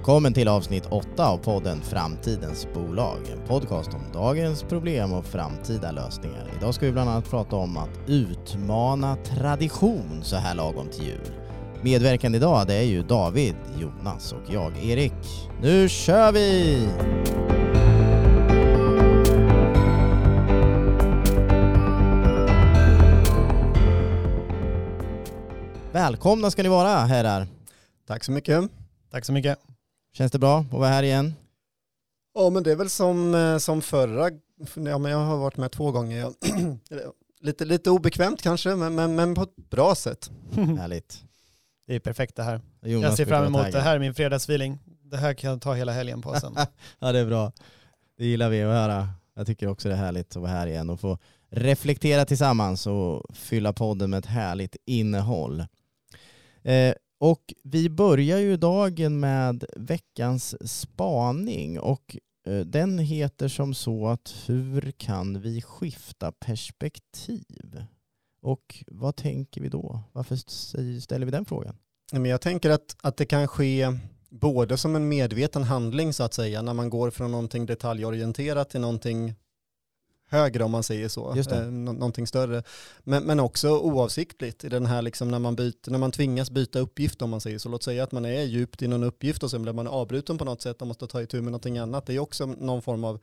Välkommen till avsnitt 8 av podden Framtidens bolag. En podcast om dagens problem och framtida lösningar. Idag ska vi bland annat prata om att utmana tradition så här lagom till jul. Medverkande idag det är ju David, Jonas och jag Erik. Nu kör vi! Välkomna ska ni vara herrar. Tack så mycket. Tack så mycket. Känns det bra att vara här igen? Ja men det är väl som, eh, som förra, ja men jag har varit med två gånger. Lite, lite obekvämt kanske men, men, men på ett bra sätt. Härligt. Det är perfekt det här. Jonas jag ser fram emot det här, min fredagsfeeling. Det här kan jag ta hela helgen på sen. Ja det är bra. Det gillar vi att höra. Jag tycker också det är härligt att vara här igen och få reflektera tillsammans och fylla podden med ett härligt innehåll. Eh, och vi börjar ju dagen med veckans spaning och eh, den heter som så att hur kan vi skifta perspektiv? Och vad tänker vi då? Varför ställer vi den frågan? Men jag tänker att, att det kan ske både som en medveten handling så att säga, när man går från någonting detaljorienterat till någonting högre om man säger så, Just det. eh, nå- någonting större. Men, men också oavsiktligt i den här liksom när man, byter, när man tvingas byta uppgift om man säger så. Låt säga att man är djupt i någon uppgift och sen blir man avbruten på något sätt och måste ta itu med någonting annat. Det är också någon form av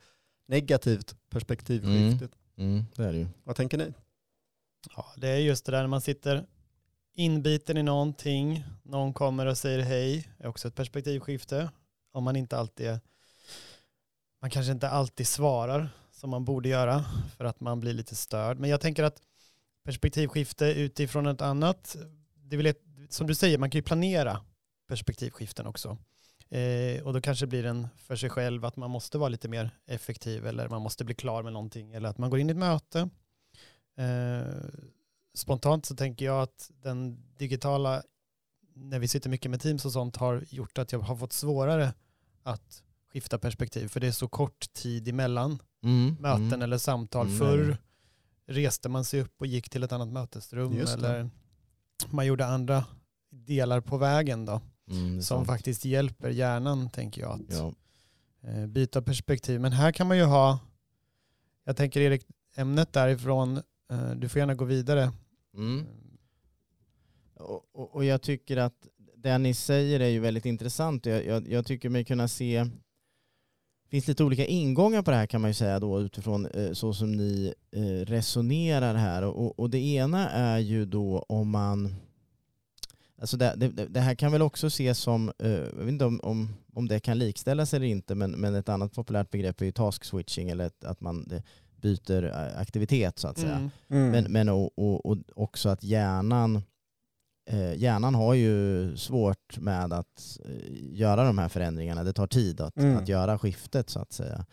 negativt perspektivskifte. Mm, det är det ju. Vad tänker ni? Ja, det är just det där när man sitter inbiten i någonting, någon kommer och säger hej, är också ett perspektivskifte. Om man inte alltid är, man kanske inte alltid svarar som man borde göra för att man blir lite störd. Men jag tänker att perspektivskifte utifrån ett annat, det vill, som du säger, man kan ju planera perspektivskiften också. Eh, och då kanske blir den för sig själv att man måste vara lite mer effektiv eller man måste bli klar med någonting eller att man går in i ett möte. Eh, spontant så tänker jag att den digitala, när vi sitter mycket med Teams och sånt, har gjort att jag har fått svårare att skifta perspektiv. För det är så kort tid emellan Mm, möten mm. eller samtal. Mm, Förr reste man sig upp och gick till ett annat mötesrum eller man gjorde andra delar på vägen då, Mm, som sant. faktiskt hjälper hjärnan, tänker jag, att Ja. eh, byta perspektiv. Men här kan man ju ha, jag tänker Erik, ämnet därifrån, eh, du får gärna gå vidare. Mm. Och, och, och jag tycker att det ni säger är ju väldigt intressant. Jag, jag, jag tycker mig kunna se finns lite olika ingångar på det här kan man ju säga då utifrån eh, så som ni eh, resonerar här. Och, och det ena är ju då om man Alltså det, det, det här kan väl också ses som, eh, jag vet inte om, om, om det kan likställas eller inte, men, men ett annat populärt begrepp är ju task switching eller att man byter aktivitet så att säga. Mm. Men, men och, och, och också att hjärnan, hjärnan har ju svårt med att eh, göra de här förändringarna. Det tar tid att, Mm. att göra skiftet så att säga.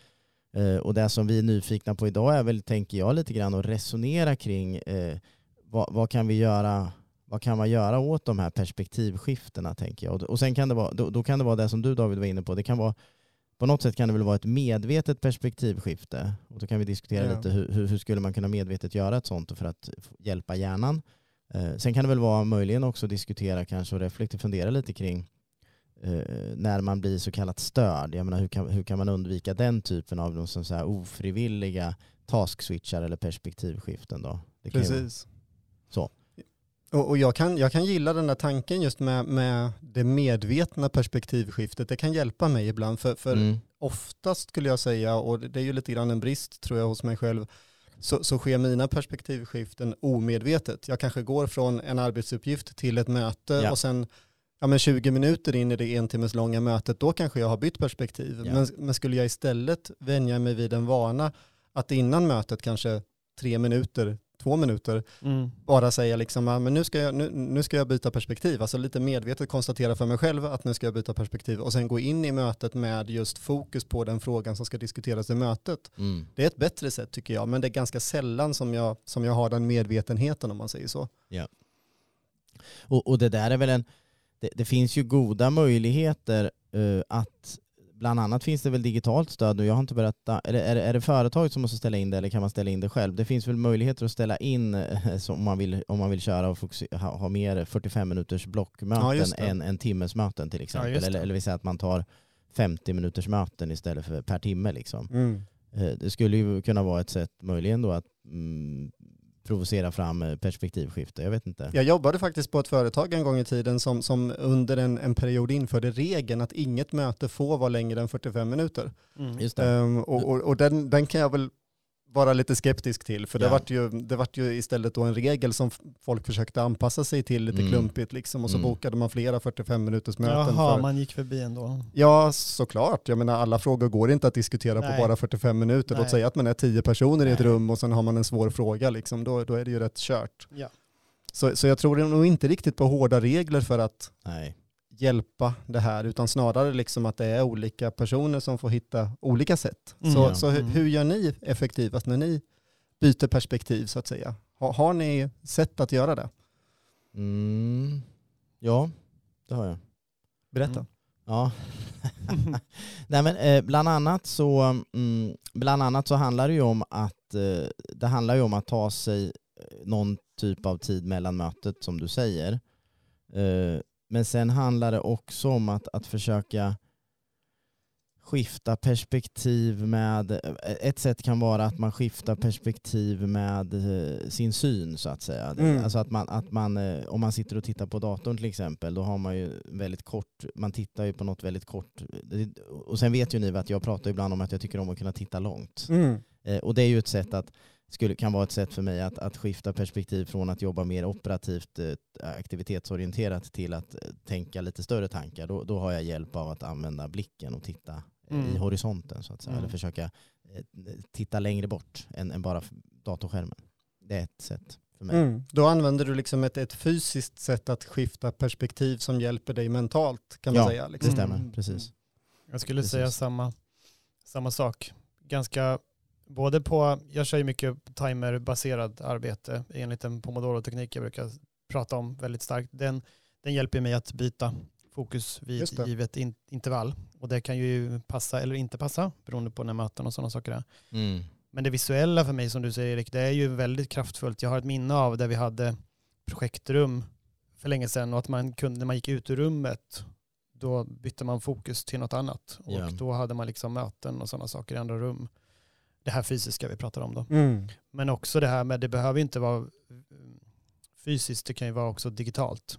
Eh, och det som vi är nyfikna på idag är väl, tänker jag, lite grann att resonera kring eh, vad, vad kan vi göra vad kan man göra åt de här perspektivskiftena tänker jag. Och, och sen kan det vara, då, då kan det vara det som du David var inne på. Det kan vara, på något sätt kan det väl vara ett medvetet perspektivskifte. Och då kan vi diskutera Ja. lite hur, hur, skulle man kunna medvetet göra ett sånt för att hjälpa hjärnan. Eh, sen kan det väl vara möjligen också diskutera kanske och reflektera, fundera lite kring eh, när man blir så kallat störd. Jag menar, hur, kan, hur kan man undvika den typen av de som så här ofrivilliga task-switchar eller perspektivskiften då? Precis. Så. Och, och jag, kan, jag kan gilla den där tanken just med, med det medvetna perspektivskiftet. Det kan hjälpa mig ibland. För, för Mm. oftast skulle jag säga, och det är ju lite grann en brist tror jag hos mig själv, så, så sker mina perspektivskiften omedvetet. Jag kanske går från en arbetsuppgift till ett möte Ja. och sen ja, men 20 minuter in i det en timmes långa mötet, då kanske jag har bytt perspektiv. Ja. Men, men skulle jag istället vänja mig vid en vana att innan mötet kanske tre minuter, två minuter, Mm. bara säga liksom, "Ah, men nu ska, jag, nu, nu ska jag byta perspektiv. Alltså lite medvetet konstatera för mig själv att nu ska jag byta perspektiv och sen gå in i mötet med just fokus på den frågan som ska diskuteras i mötet. Mm. Det är ett bättre sätt tycker jag, men det är ganska sällan som jag, som jag har den medvetenheten om man säger så. Och, och det där är väl en, det, det finns ju goda möjligheter eh, att bland annat finns det väl digitalt stöd nu. Jag har inte berättat. Är det, är, det, är det företaget som måste ställa in det eller kan man ställa in det själv? Det finns väl möjligheter att ställa in eh, om, man vill, om man vill köra och ha, ha mer 45 minuters blockmöten ja, än en timmes möten till exempel. Ja, eller, eller vill säga att man tar 50 minuters möten istället för per timme. Liksom. Mm. Eh, det skulle ju kunna vara ett sätt möjligen då att mm, provocera fram eh, perspektivskifte. Jag vet inte. Jag jobbade faktiskt på ett företag en gång i tiden som, som under en, en period införde regeln att inget möte får vara längre än 45 minuter. Mm. Just um, och, och, och den, den kan jag väl vara lite skeptisk till. För det, vart ju, det vart ju istället då en regel som folk försökte anpassa sig till lite mm. klumpigt liksom. Och så mm. bokade man flera 45 minuters möten. Jaha, för... man gick förbi ändå. Ja, såklart. Jag menar alla frågor går inte att diskutera Nej. på bara 45 minuter. Nej. Låt säga att man är tio personer Nej. i ett rum och sen har man en svår fråga liksom. Då, då är det ju rätt kört. Ja. Så, så jag tror nog inte riktigt på hårda regler för att Nej hjälpa det här, utan snarare liksom att det är olika personer som får hitta olika sätt. Mm, så, så hur, mm. hur, gör ni effektivast när ni byter perspektiv så att säga? Har, har ni sätt att göra det? Mm, ja, det har jag. Berätta. Mm. Ja. Nej, men, eh, bland, annat så, mm, bland annat så handlar det ju om att eh, det handlar ju om att ta sig eh, någon typ av tid mellan mötet som du säger. Eh, men sen handlar det också om att, att försöka skifta perspektiv med, ett sätt kan vara att man skiftar perspektiv med eh, sin syn så att säga. Mm. Alltså att man, att man, eh, om man sitter och tittar på datorn till exempel, då har man ju väldigt kort, man tittar ju på något väldigt kort. Och sen vet ju ni att jag pratar ibland om att jag tycker om att kunna titta långt. Mm. Eh, och det är ju ett sätt att skulle, kan vara ett sätt för mig att, att skifta perspektiv från att jobba mer operativt eh, aktivitetsorienterat till att eh, tänka lite större tankar. Då, då har jag hjälp av att använda blicken och titta mm. i horisonten så att säga. Mm. Eller försöka eh, titta längre bort än, än, bara datorskärmen. Det är ett sätt för mig. Mm. Då använder du liksom ett, ett fysiskt sätt att skifta perspektiv som hjälper dig mentalt kan man ja, säga. Liksom. det stämmer. Mm. Precis. Jag skulle Precis. säga samma, samma sak. Ganska både på, jag kör ju mycket timerbaserad arbete enligt en pomodoro-teknik jag brukar prata om väldigt starkt. Den, den hjälper mig att byta fokus vid givet in, intervall. Och det kan ju passa eller inte passa beroende på när möten och sådana saker är. Mm. Men det visuella för mig som du säger Erik, det är ju väldigt kraftfullt. Jag har ett minne av där vi hade projektrum för länge sedan och att man kunde, när man gick ut ur rummet då bytte man fokus till något annat. Och yeah. då hade man liksom möten och sådana saker i andra rum det här fysiska vi pratar om då. Mm. Men också det här med, det behöver inte vara fysiskt, det kan ju vara också digitalt.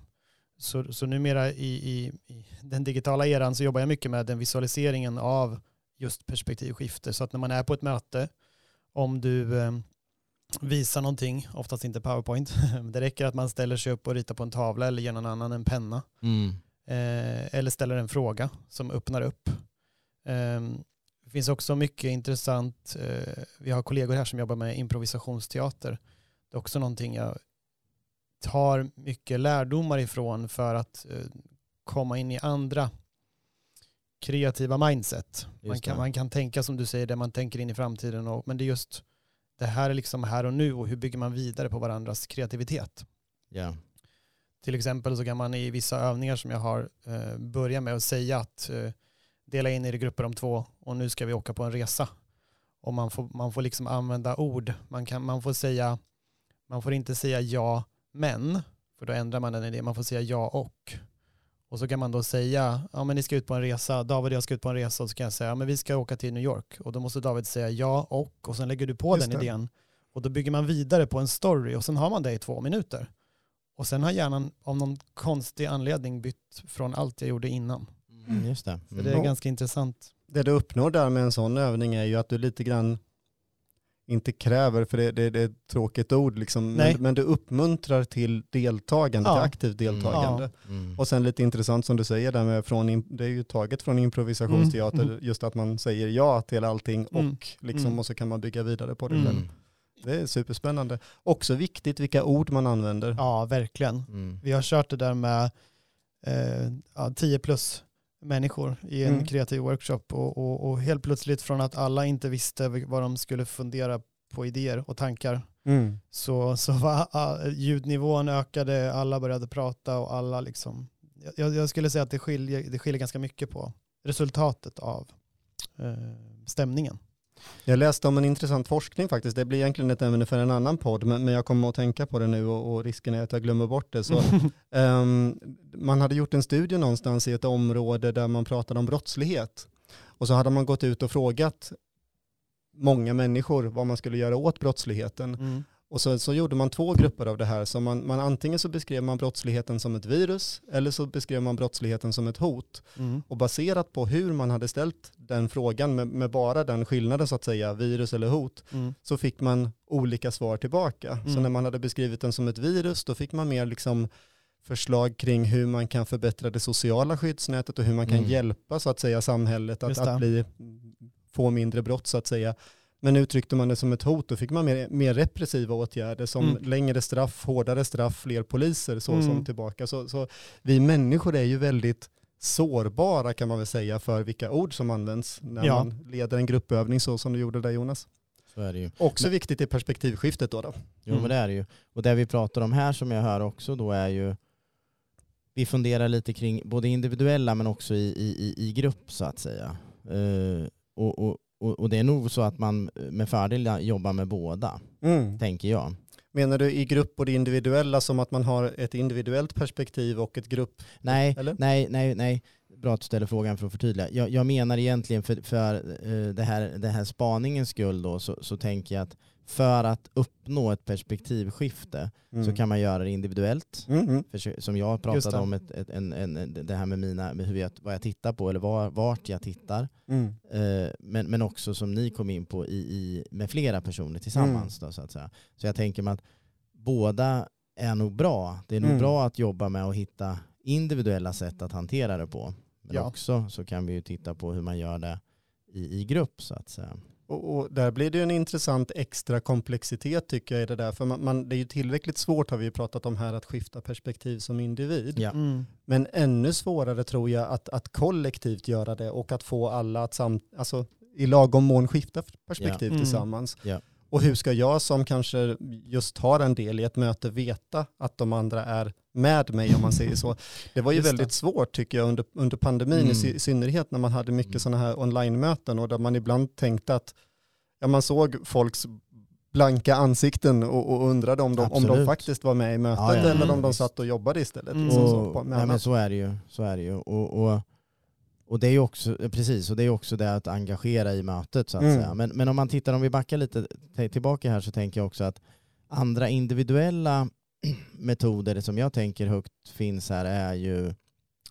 Så, så numera i, i, i den digitala eran så jobbar jag mycket med den visualiseringen av just perspektivskifte. Så att när man är på ett möte, om du eh, visar någonting, oftast inte powerpoint, det räcker att man ställer sig upp och ritar på en tavla eller ger någon annan en penna. Mm. Eh, eller ställer en fråga som öppnar upp. Eh, det finns också mycket intressant, eh, vi har kollegor här som jobbar med improvisationsteater. Det är också någonting jag tar mycket lärdomar ifrån för att eh, komma in i andra kreativa mindset. Man kan, man kan tänka som du säger, det man tänker in i framtiden, och, men det är just det här är liksom här och nu och hur bygger man vidare på varandras kreativitet. Yeah. Till exempel så kan man i vissa övningar som jag har eh, börja med att säga att eh, dela in er i grupper om två och nu ska vi åka på en resa. Och man får, man får liksom använda ord. Man, kan, man får säga, man får inte säga ja men, för då ändrar man den idén. Man får säga ja och. Och så kan man då säga, ja men ni ska ut på en resa, David och jag ska ut på en resa och så kan jag säga, ja men vi ska åka till New York. Och då måste David säga ja och, och sen lägger du på Just den det. idén. Och då bygger man vidare på en story och sen har man det i två minuter. Och sen har hjärnan av någon konstig anledning bytt från allt jag gjorde innan. Mm, just det. Mm. det är ganska intressant. Det du uppnår där med en sån övning är ju att du lite grann inte kräver, för det, det, det är ett tråkigt ord, liksom, men, men, du uppmuntrar till deltagande, ja. till aktivt deltagande. Mm. Mm. Och sen lite intressant som du säger, där med från, det är ju taget från improvisationsteater, mm. just att man säger ja till allting mm. och, liksom, mm. och så kan man bygga vidare på det själv. Det är superspännande. Också viktigt vilka ord man använder. Ja, verkligen. Vi har kört det där med eh, ja, 10 plus människor i en mm. kreativ workshop och, och, och, helt plötsligt från att alla inte visste vad de skulle fundera på idéer och tankar mm. så, så var ljudnivån ökade, alla började prata och alla liksom, jag, jag skulle säga att det skiljer, det skiljer ganska mycket på resultatet av eh, stämningen. Jag läste om en intressant forskning faktiskt. Det blir egentligen ett ämne för en annan podd, men, men jag kommer att tänka på det nu och, och risken är att jag glömmer bort det. Så, um, man hade gjort en studie någonstans i ett område där man pratade om brottslighet. Och så hade man gått ut och frågat många människor vad man skulle göra åt brottsligheten. Mm. Och så, så gjorde man två grupper av det här. Så man, man, antingen så beskrev man brottsligheten som ett virus eller så beskrev man brottsligheten som ett hot. Mm. Och baserat på hur man hade ställt den frågan med, med bara den skillnaden så att säga, virus eller hot, Mm. så fick man olika svar tillbaka. Så Mm. när man hade beskrivit den som ett virus, då fick man mer liksom förslag kring hur man kan förbättra det sociala skyddsnätet och hur man kan Mm. hjälpa så att säga samhället att, att bli, få mindre brott så att säga. Men uttryckte man det som ett hot, då fick man mer, mer repressiva åtgärder som Mm. längre straff, hårdare straff, fler poliser så Mm. som tillbaka. Så, så vi människor är ju väldigt sårbara kan man väl säga för vilka ord som används när Ja. man leder en gruppövning så som du gjorde där Jonas. Så är det ju. Också viktigt i perspektivskiftet då. då. Jo Mm. men det är det ju. Och det vi pratar om här som jag hör också då är ju vi funderar lite kring både individuella men också i, i, i, i grupp så att säga. Eh, och, och, och, och det är nog så att man med fördel jobbar med båda, tänker jag. Menar du i grupp och det individuella som att man har ett individuellt perspektiv och ett grupp? Nej, Eller? nej, nej, nej. Bra att du ställer frågan för att förtydliga. Jag, jag menar egentligen för, för eh, det, här, det här spaningens skull då så, så tänker jag att för att uppnå ett perspektivskifte Mm. så kan man göra det individuellt. Mm, mm. För, som jag pratade det. om, ett, ett, en, en, en- det här med, mina, med hur jag, vad jag tittar på eller var, vart jag tittar. Mm. Eh, men, men också som ni kom in på i, i, med flera personer tillsammans. Mm. Då, så, att säga. så jag tänker mig att båda är nog bra. Det är nog Mm. bra att jobba med att hitta individuella sätt att hantera det på. Men Ja. också så kan vi ju titta på hur man gör det i, i grupp så att säga. Och, och där blir det ju en intressant extra komplexitet tycker jag i det där. För man, man, det är ju tillräckligt svårt har vi ju pratat om här att skifta perspektiv som individ. Ja. Mm. Men ännu svårare tror jag att, att kollektivt göra det och att få alla att sam, alltså, i lagom mån skifta perspektiv Ja. Mm. tillsammans. Ja. Och hur ska jag som kanske just har en del i ett möte veta att de andra är med mig om man säger så. Det var ju Just det. väldigt svårt tycker jag under, under pandemin Mm. i, sy- i synnerhet när man hade mycket Mm. sådana här online-möten och där man ibland tänkte att ja, man såg folks blanka ansikten och, och undrade om de, om de faktiskt var med i mötet Ja, ja, eller om de visst. satt och jobbade istället. Mm. Liksom så, Och, med nej, men så är det ju. Så är det ju. Och, och, och det är ju också, precis, och det är också det att engagera i mötet så att Mm. säga. Men, men om man tittar, om vi backar lite tillbaka här så tänker jag också att andra individuella metoder som jag tänker högt finns här är ju,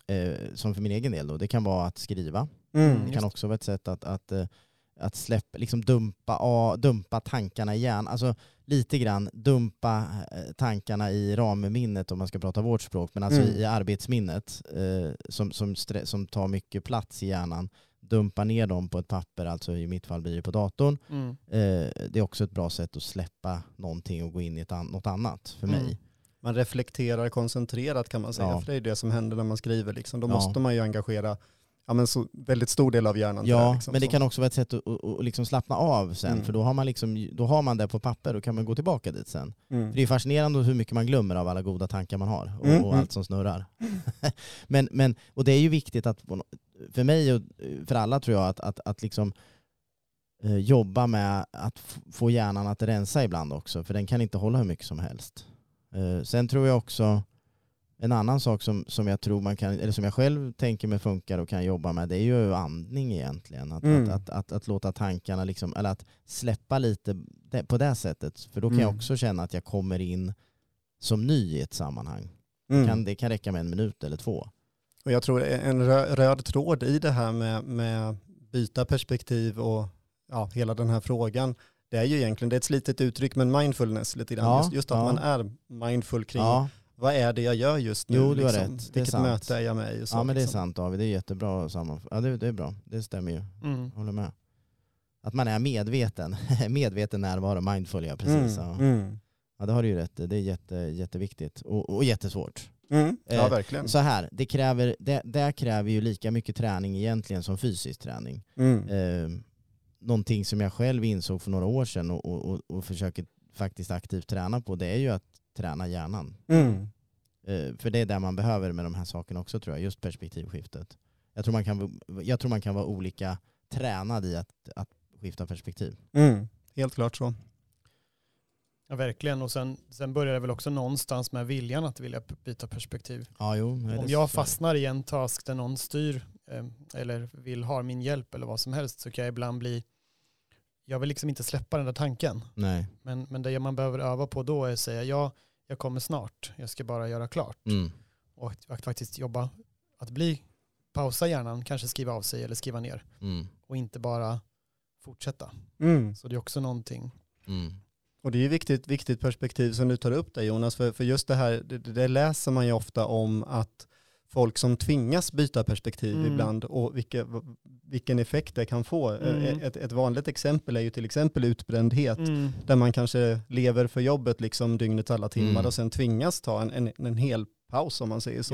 eh, som för min egen del då, det kan vara att skriva. Mm. Det kan också vara ett sätt att, att, eh, att släppa, liksom dumpa, dumpa tankarna i hjärnan. Alltså lite grann dumpa eh, tankarna i ramminnet om man ska prata vårt språk, men alltså Mm. i arbetsminnet eh, som, som, som tar mycket plats i hjärnan. Dumpa ner dem på ett papper, alltså i mitt fall blir det på datorn. Mm. Eh, det är också ett bra sätt att släppa någonting och gå in i ett an- något annat för Mm. mig. Man reflekterar koncentrerat kan man säga, Ja. för det är det som händer när man skriver. Liksom. Då Ja. måste man ju engagera ja, men så, väldigt stor del av hjärnan. Ja, liksom, men det så. kan också vara ett sätt att, att, att liksom slappna av sen, Mm. för då har, man liksom, då har man det på papper och kan man gå tillbaka dit sen. Mm. Det är fascinerande hur mycket man glömmer av alla goda tankar man har och, Mm, och mm. allt som snurrar. men, men, och det är ju viktigt att, för mig och för alla tror jag, att, att, att liksom eh, jobba med att få hjärnan att rensa ibland också, för den kan inte hålla hur mycket som helst. Eh, sen tror jag också, en annan sak som, som jag tror man kan, eller som jag själv tänker mig funkar och kan jobba med, det är ju andning egentligen. Att, Mm. att, att, att, att låta tankarna, liksom, eller att släppa lite det, på det sättet. För då kan jag Mm. också känna att jag kommer in som ny i ett sammanhang. Mm. Kan, det kan räcka med en minut eller två. Och jag tror en rö- röd tråd i det här med, med byta perspektiv och ja, hela den här frågan, det är ju egentligen, det är ett slitet uttryck, men mindfulness lite grann. Ja, just, just att ja. man är mindful kring Ja, vad är det jag gör just nu? Jo, du har liksom? rätt. Det är Vilket sant. möte är jag med i? ja men det är liksom. sant David, det är jättebra sammanfattning. Ja det, det är bra, det stämmer ju. Mm. Håller med. Att man är medveten, medveten närvaro, mindful ja precis. Mm, Ja. mm, ja det har du ju rätt det är jätte, jätteviktigt och, och jättesvårt. mm. Ja, Eh, verkligen. Så här, det, kräver, det, det kräver ju lika mycket träning egentligen som fysisk träning. Mm. Eh, någonting som jag själv insåg för några år sedan och, och, och, och försöker faktiskt aktivt träna på, det är ju att träna hjärnan. Mm. Eh, för det är det man behöver med de här sakerna också tror jag, just perspektivskiftet. Jag tror man kan, jag tror man kan vara olika tränad i att, att skifta perspektiv. Mm. Helt klart så. Ja, verkligen. Och sen, sen börjar det väl också någonstans med viljan att vilja byta perspektiv. Ja, jo, Om jag fastnar i en task där någon styr eh, eller vill ha min hjälp eller vad som helst så kan jag ibland bli, jag vill liksom inte släppa den där tanken. Nej. Men, men det man behöver öva på då är att säga ja, jag kommer snart, jag ska bara göra klart. Mm. Och att, faktiskt jobba, att bli, pausa hjärnan, kanske skriva av sig eller skriva ner Mm. och inte bara fortsätta. Mm. Så det är också någonting. Mm. Och det är ju viktigt, viktigt perspektiv som du tar upp där Jonas, för, för just det här, det, det läser man ju ofta om att folk som tvingas byta perspektiv Mm. ibland och vilka, vilken effekt det kan få. Mm. Ett, ett vanligt exempel är ju till exempel utbrändhet, Mm. där man kanske lever för jobbet liksom dygnets alla timmar Mm. och sen tvingas ta en, en, en hel paus om man säger så.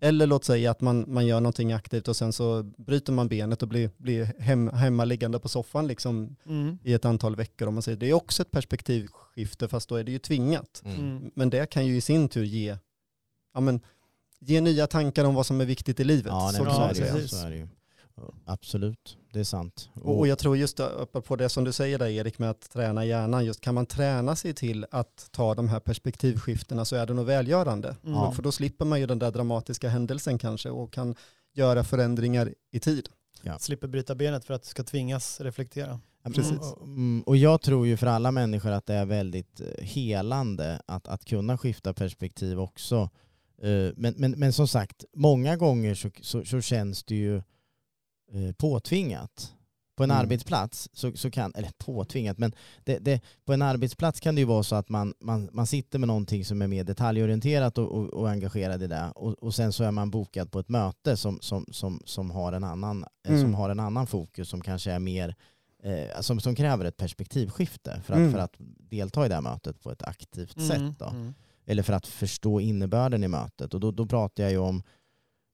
Eller låt säga att man, man gör någonting aktivt och sen så bryter man benet och blir, blir hem, hemmaliggande på soffan liksom Mm. i ett antal veckor. Om man säger. Det är också ett perspektivskifte fast då är det ju tvingat. Mm. Mm. Men det kan ju i sin tur ge, ja, men, ge nya tankar om vad som är viktigt i livet. Ja, nej, så så, det, så är det ju. Absolut, det är sant. Och, och jag tror just på det som du säger där Erik med att träna hjärnan, just kan man träna sig till att ta de här perspektivskiftena så är det nog välgörande. Mm. Ja. För då slipper man ju den där dramatiska händelsen kanske och kan göra förändringar i tid. Slipper bryta benet för att du ska tvingas reflektera. Ja, Precis. Och, mm, och jag tror ju för alla människor att det är väldigt eh, helande att, att kunna skifta perspektiv också. Eh, Men, men, men som sagt, många gånger så, så, så känns det ju eh, påtvingat. På en Mm. arbetsplats, så, så kan, eller påtvingat, men det, det, på en arbetsplats kan det ju vara så att man, man, man sitter med någonting som är mer detaljorienterat och, och, och engagerad i det och, och sen så är man bokad på ett möte som, som, som, som, har, en annan, eh, Mm. som har en annan fokus som kanske är mer eh, som, som kräver ett perspektivskifte för att, Mm. för att delta i det här mötet på ett aktivt sätt. Då. Mm. Eller för att förstå innebörden i mötet. Och då, då pratar jag ju om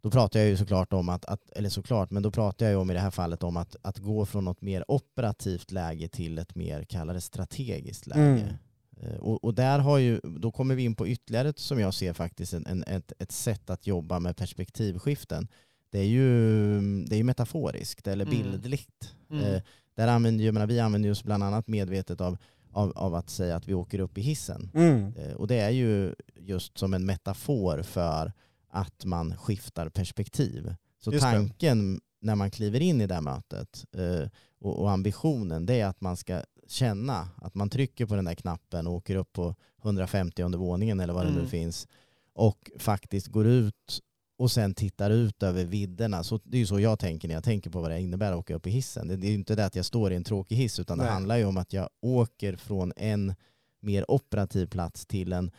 då pratar jag ju såklart om att, att, eller såklart, men då pratar jag ju om i det här fallet om att, att gå från något mer operativt läge till ett mer, kalla det strategiskt läge. Eh, Och, och där har ju, då kommer vi in på ytterligare som jag ser faktiskt en, en, ett, ett sätt att jobba med perspektivskiften. Det är ju, det är metaforiskt eller Mm. bildligt. Mm. Eh, där använder, jag menar, vi använder oss bland annat medvetet av, av, av att säga att vi åker upp i hissen. Mm. Eh, Och det är ju just som en metafor för att man skiftar perspektiv. Så Just det. tanken när man kliver in i det här mötet eh, och, och ambitionen det är att man ska känna att man trycker på den där knappen och åker upp på 150 under våningen eller vad det nu Mm. finns och faktiskt går ut och sen tittar ut över vidderna. Så det är ju så jag tänker när jag tänker på vad det innebär att åka upp i hissen. Det det är ju inte det att jag står i en tråkig hiss utan det Nej. handlar ju om att jag åker från en mer operativ plats till en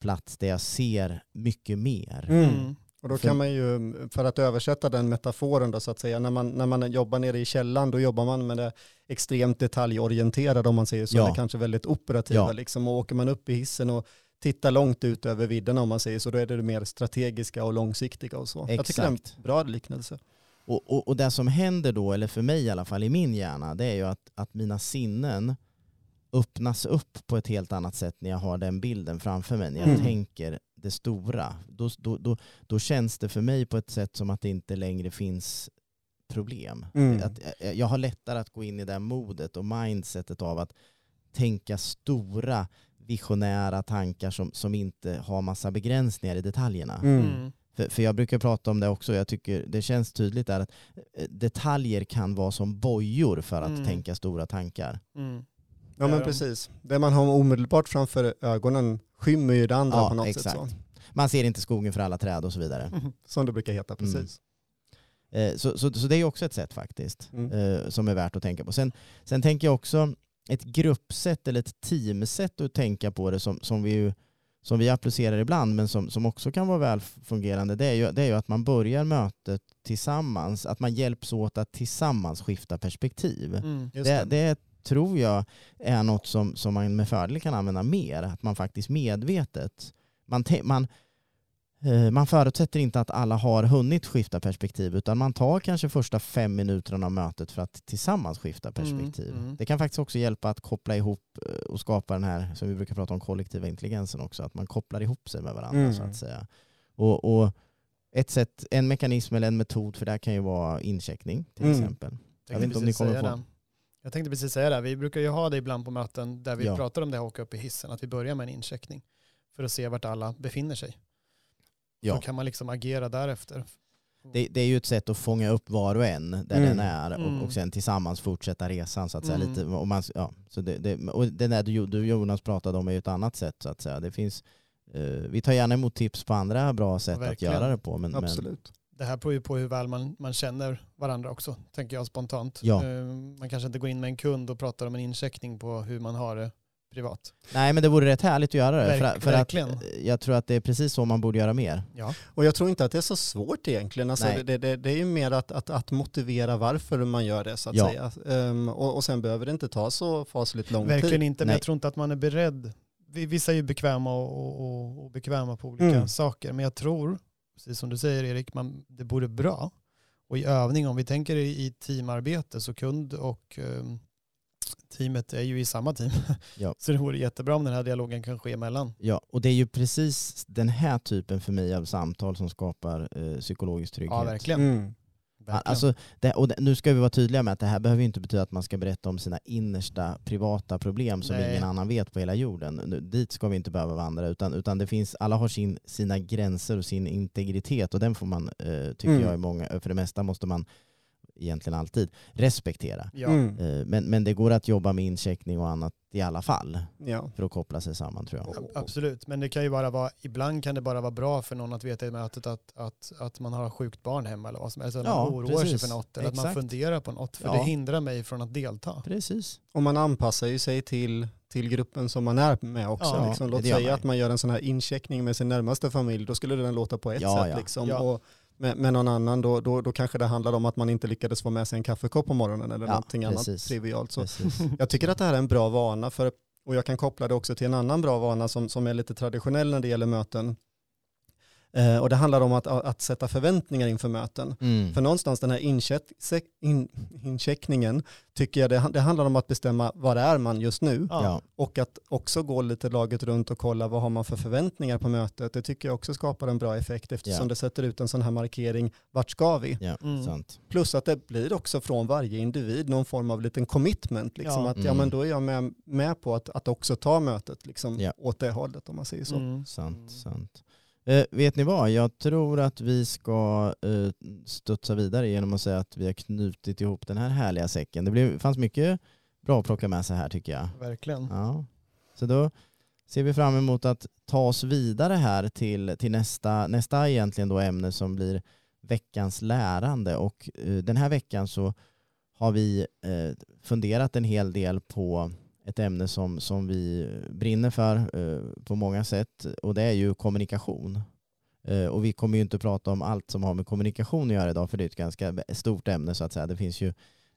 plats där jag ser mycket mer. Mm. Mm. Och då För- kan man ju, för att översätta den metaforen då så att säga, när man, när man jobbar nere i källan då jobbar man med det extremt detaljorienterade om man säger så, Ja. eller kanske väldigt operativa Ja. liksom. Och åker man upp i hissen och tittar långt ut över vidderna om man säger så, då är det det mer strategiska och långsiktiga och så. Jag tycker det är Exakt. en bra liknelse. Och, och, och det som händer då, eller för mig i alla fall i min hjärna, det är ju att, att mina sinnen öppnas upp på ett helt annat sätt när jag har den bilden framför mig, när jag Mm. tänker det stora. Då, då, då, då känns det för mig på ett sätt som att det inte längre finns problem. Mm. Att, eh, jag har lättare att gå in i det modet och mindsetet av att tänka stora visionära tankar som, som inte har massa begränsningar i detaljerna. Mm. För, för jag brukar prata om det också, jag tycker det känns tydligt där att eh, detaljer kan vara som bojor för att Mm. tänka stora tankar. Mm. Ja men precis. Det man har omedelbart framför ögonen skymmer ju det andra Ja, på något exakt. sätt. Så. Man ser inte skogen för alla träd och så vidare. Som det brukar heta, Mm. precis. Eh, Så, så, så det är också ett sätt faktiskt Mm. eh, som är värt att tänka på. Sen, sen tänker jag också ett gruppsätt eller ett teamsätt att tänka på det som, som vi ju som vi applicerar ibland men som, som också kan vara väl fungerande det är, ju, det är ju att man börjar mötet tillsammans, att man hjälps åt att tillsammans skifta perspektiv. Mm. Just Det, det tror jag är något som, som man med fördel kan använda mer. Att man faktiskt medvetet, man, te- man, man förutsätter inte att alla har hunnit skifta perspektiv utan man tar kanske första fem minuterna av mötet för att tillsammans skifta perspektiv. Mm, mm. Det kan faktiskt också hjälpa att koppla ihop eh, och skapa den här, som vi brukar prata om, kollektiva intelligensen också, att man kopplar ihop sig med varandra Mm. så att säga. Och, och ett sätt, en mekanism eller en metod för det här kan ju vara incheckning till Mm. exempel. Jag vet inte om ni kommer det. Jag tänkte precis säga det. Vi brukar ju ha det ibland på möten där vi Ja. pratar om det här åka upp i hissen. Att vi börjar med en incheckning för att se vart alla befinner sig. Ja. Då kan man liksom agera därefter. Det, det är ju ett sätt att fånga upp var och en där Mm. den är och, Mm. och sen tillsammans fortsätta resan så att säga. Mm. Lite, och man, ja, så det, det, och det där du, du Jonas pratade om är ju ett annat sätt så att säga. Det finns, eh, vi tar gärna emot tips på andra bra sätt att verkligen. göra det på. Men, men, Absolut. Det här beror ju på hur väl man, man känner varandra också, tänker jag spontant. Ja. Eh, Man kanske inte går in med en kund och pratar om en incheckning på hur man har det privat. nej men det vore rätt härligt att göra det. Verk- för, för att verkligen. jag tror att det är precis så man borde göra mer. Ja, Och jag tror inte att det är så svårt egentligen. Alltså Nej. det, det, det är ju mer att, att, att motivera varför man gör det så att Ja. säga. Ehm, och, och sen behöver det inte ta så fasligt lång verkligen tid. inte. Men Nej. jag tror inte att man är beredd. Vi- Vissa är ju bekväma och, och, och, bekväma på olika Mm. saker. Men jag tror, precis som du säger Erik, man, det vore bra. Och i övning, om vi tänker i teamarbete, så kund och eh, teamet är ju i samma team. Ja. Så det vore jättebra om den här dialogen kan ske emellan. Ja, och det är ju precis den här typen för mig av samtal som skapar eh, psykologisk trygghet. Ja, verkligen. Mm. verkligen. Alltså, det, och det, nu ska vi vara tydliga med att det här behöver inte betyda att man ska berätta om sina innersta privata problem som Nej. ingen annan vet på hela jorden. Nu, dit ska vi inte behöva vandra utan, utan det finns, alla har sin, sina gränser och sin integritet och den får man, eh, tycker Mm. jag, i många, för det mesta måste man egentligen alltid respektera. ja. Mm. Eh, men, men det går att jobba med incheckning och annat i alla fall Ja. för att koppla sig samman tror jag. Ab- Absolut, men det kan ju bara vara, ibland kan det bara vara bra för någon att veta i mötet att, att, att man har sjukt barn hemma eller vad som helst. Att Ja, man oroar sig precis. för något eller att man Exakt. funderar på något. För Ja. det hindrar mig från att delta. Precis. Och man anpassar ju sig till, till gruppen som man är med också. Ja, liksom. Låt säga man att man gör en sån här incheckning med sin närmaste familj, då skulle den låta på ett Ja, sätt. ja. Liksom. Ja. Och med, med någon annan, då, då, då kanske det handlar om att man inte lyckades få med sig en kaffekopp på morgonen eller Ja, någonting precis. annat trivialt. Så precis. jag tycker att det här är en bra vana, för, och jag kan koppla det också till en annan bra vana som, som är lite traditionell när det gäller möten. Eh, och det handlar om att, att sätta förväntningar inför möten. Mm. För någonstans den här incheck, in, incheckningen tycker jag det, det handlar om att bestämma vad är man just nu Ja. Och att också gå lite laget runt och kolla vad har man för förväntningar på mötet. Det tycker jag också skapar en bra effekt eftersom Ja. det sätter ut en sån här markering, vart ska vi? Ja, Mm. sant. Plus att det blir också från varje individ någon form av liten commitment. Liksom, Ja. att ja, Mm. men då är jag med, med på att, att också ta mötet liksom, Ja. åt det hållet om man säger så. Mm. Sant, Mm. sant. Eh, vet ni vad? Jag tror att vi ska eh, studsa vidare genom att säga att vi har knutit ihop den här härliga säcken. Det blev, fanns mycket bra att plocka med sig här tycker jag. Verkligen. Ja. Så då ser vi fram emot att ta oss vidare här till, till nästa, nästa egentligen då ämne som blir veckans lärande. Och eh, den här veckan så har vi eh, funderat en hel del på ett ämne som, som vi brinner för eh, på många sätt och det är ju kommunikation. Eh, och vi kommer ju inte prata om allt som har med kommunikation att göra idag för det är ett ganska stort ämne så att säga. Det finns ju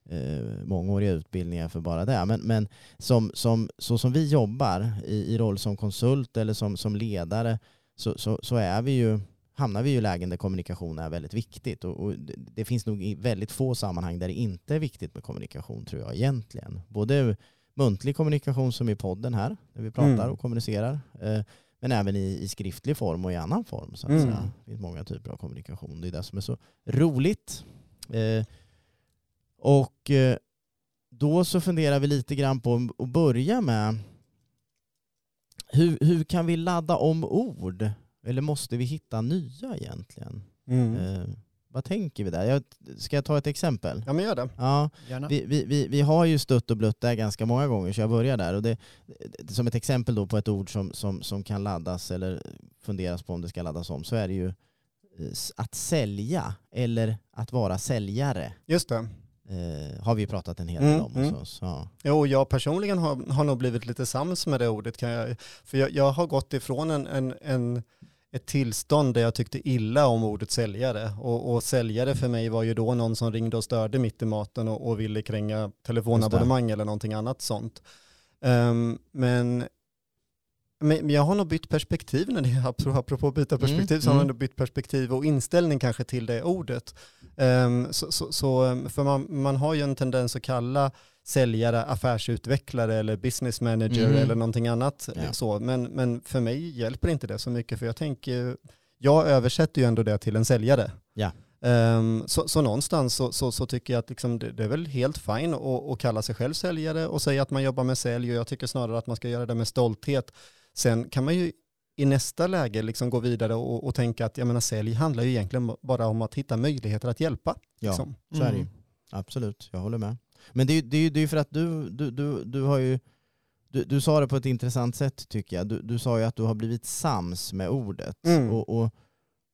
eh, mångåriga utbildningar för bara det. Men, men som, som, så som vi jobbar i, i roll som konsult eller som, som ledare så, så, så är vi ju, hamnar vi ju i lägen där kommunikation är väldigt viktigt. Och, och det, det finns nog i väldigt få sammanhang där det inte är viktigt med kommunikation tror jag egentligen. Både muntlig kommunikation som i podden här, där vi pratar Mm. och kommunicerar. Eh, men även i, i skriftlig form och i annan form. Så att Mm. säga. Det finns många typer av kommunikation. Det är det som är så roligt. Eh, och eh, då så funderar vi lite grann på att börja med hur, hur kan vi ladda om ord? Eller måste vi hitta nya egentligen? Mm. Vad tänker vi där? Jag, ska jag ta ett exempel? Ja men gör det. Ja, Gärna. vi, vi, vi, vi har ju stött och blött där ganska många gånger så jag börjar där. Och det, som ett exempel då på ett ord som, som, som kan laddas eller funderas på om det ska laddas om så är det ju eh, att sälja eller att vara säljare. Just det. Eh, har vi pratat en hel del Mm, om mm. oss. Ja. Jo, jag personligen har, har nog blivit lite sams med det ordet. Kan jag, för jag, jag har gått ifrån en, en, en, ett tillstånd där jag tyckte illa om ordet säljare. Och, och säljare för mig var ju då någon som ringde och störde mitt i maten och, och ville kränga telefonabonnemang eller någonting annat sånt. Ehm, men, men jag har nog bytt perspektiv när det apropå- apropå byta perspektiv så har mm. jag nog bytt perspektiv och inställning kanske till det ordet. Ehm, så, så, så, för man, man har ju en tendens att kalla säljare, affärsutvecklare eller business manager Mm. eller någonting annat. Ja. Så. Men, men för mig hjälper inte det så mycket för jag tänker, jag översätter ju ändå det till en säljare. Ja. Um, så, så någonstans så, så, så, tycker jag att liksom det, det, är väl helt fint att, att kalla sig själv säljare och säga att man jobbar med sälj och jag tycker snarare att man ska göra det med stolthet. Sen kan man ju i nästa läge liksom gå vidare och, och tänka att jag menar, sälj handlar ju egentligen bara om att hitta möjligheter att hjälpa. Ja, liksom. så är det ju. Mm. Absolut, jag håller med. Men det är ju det är, det är för att du, du, du, du har ju du, du sa det på ett intressant sätt tycker jag. Du, du sa ju att du har blivit sams med ordet. Mm. Och, och,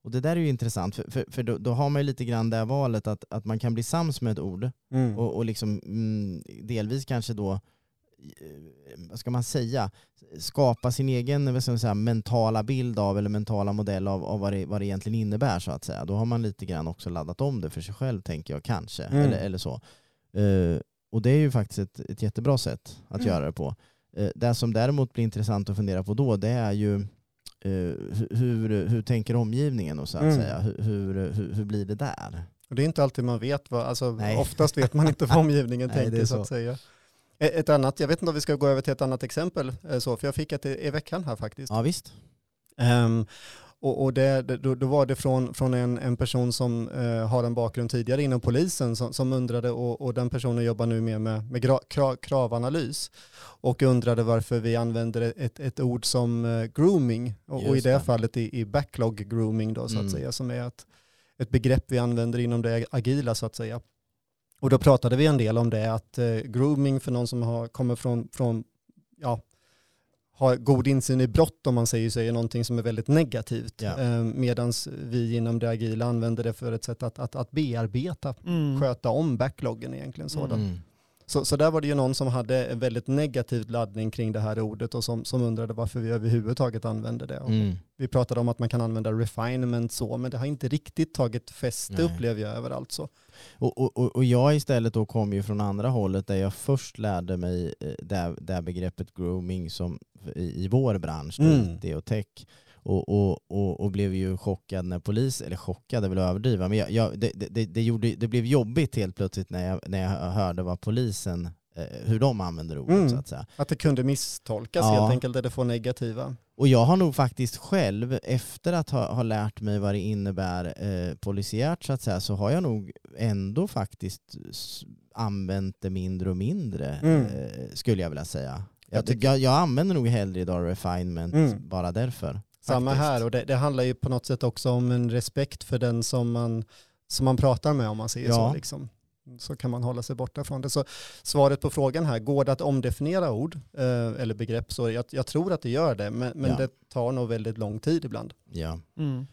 och det där är ju intressant, för, för, för då, då, har man ju lite grann det valet att, att man kan bli sams med ett ord Mm. och, och liksom, mm, delvis kanske då, eh, vad ska man säga, skapa sin egen vad ska man säga, mentala bild av eller mentala modell av, av vad, det, vad det egentligen innebär så att säga. Då har man lite grann också laddat om det för sig själv tänker jag kanske, Mm. eller, eller så. Eh, och det är ju faktiskt ett, ett jättebra sätt att Mm. göra det på. Eh, det som däremot blir intressant att fundera på då, det är ju eh, hur, hur, tänker omgivningen och så att Mm. säga. Hur, hur, hur, blir det där? Och det är inte alltid man vet vad, alltså Nej. oftast vet man inte vad omgivningen Nej, tänker så. så. att säga. E- Ett annat, jag vet inte om vi ska gå över till ett annat exempel, eh, så, för jag fick ett i i veckan här faktiskt. Ja visst. Ehm, och och det, då, då var det från, från en, en person som eh, har en bakgrund tidigare inom polisen som, som undrade, och, och den personen jobbar nu mer med, med gra, kra, kravanalys, och undrade varför vi använder ett, ett ord som eh, grooming, och, och i det, fallet i, i backlog grooming då så Mm. att säga, som är ett, ett begrepp vi använder inom det agila så att säga. Och då pratade vi en del om det, att eh, grooming för någon som har, kommer från, från ja, har god insyn i brott om man säger så är någonting som är väldigt negativt. Ja. Eh, Medan vi inom det agila använder det för ett sätt att, att, att bearbeta, Mm. sköta om backloggen egentligen. Sådan. Mm. Så, så där var det ju någon som hade en väldigt negativ laddning kring det här ordet och som, som undrade varför vi överhuvudtaget använder det. Mm. Vi pratade om att man kan använda refinement så, men det har inte riktigt tagit fäste Nej. upplever jag överallt så. Och, och, och- och jag istället då kom ju från andra hållet där jag först lärde mig eh, det, det begreppet grooming som i, i vår bransch, Mm. IT och tech. Och, och, och, och blev ju chockad när polis, eller chockad är väl att överdriva, men jag, jag, det, det, det, gjorde, det blev jobbigt helt plötsligt när jag, när jag hörde vad polisen, eh, hur de använder ordet Mm. så att säga. Att det kunde misstolkas Ja. helt enkelt, där det får negativa. Och jag har nog faktiskt själv, efter att ha, ha lärt mig vad det innebär eh, polisiärt så att säga, så har jag nog ändå faktiskt använt det mindre och mindre, Mm. eh, skulle jag vilja säga. Jag, tycker- jag, jag använder nog hellre idag refinement Mm. bara därför. Samma faktiskt. här och det, det handlar ju på något sätt också om en respekt för den som man, som man pratar med om man säger Ja. så. Liksom. Så kan man hålla sig borta från det. Så svaret på frågan här, går det att omdefiniera ord eh, eller begrepp? Så jag, jag tror att det gör det, men, men Ja. det tar nog väldigt lång tid ibland. Ja. Mm.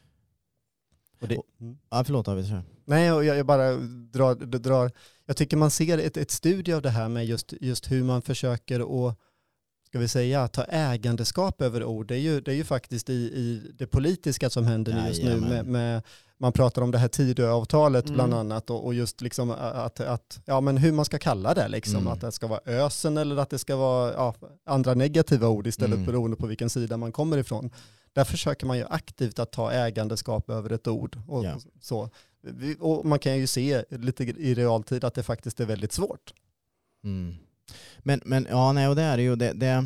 Och det, Och- Ja, förlåt David. Nej, och jag, jag bara drar, drar, jag tycker man ser ett, ett studie av det här med just, just hur man försöker att, ska vi säga, ta ägandeskap över ord. Det är ju, det är ju faktiskt i, i det politiska som händer just nu med, med man pratar om det här Tidöavtalet Mm. bland annat och, och just liksom att, att, ja men hur man ska kalla det liksom, Mm. att det ska vara ösen eller att det ska vara ja, andra negativa ord istället Mm. beroende på vilken sida man kommer ifrån. Där försöker man ju aktivt att ta ägandeskap över ett ord och Ja. så. Och man kan ju se lite i realtid att det faktiskt är väldigt svårt. Mm. Men, men ja, nej, och det är ju. Det, det,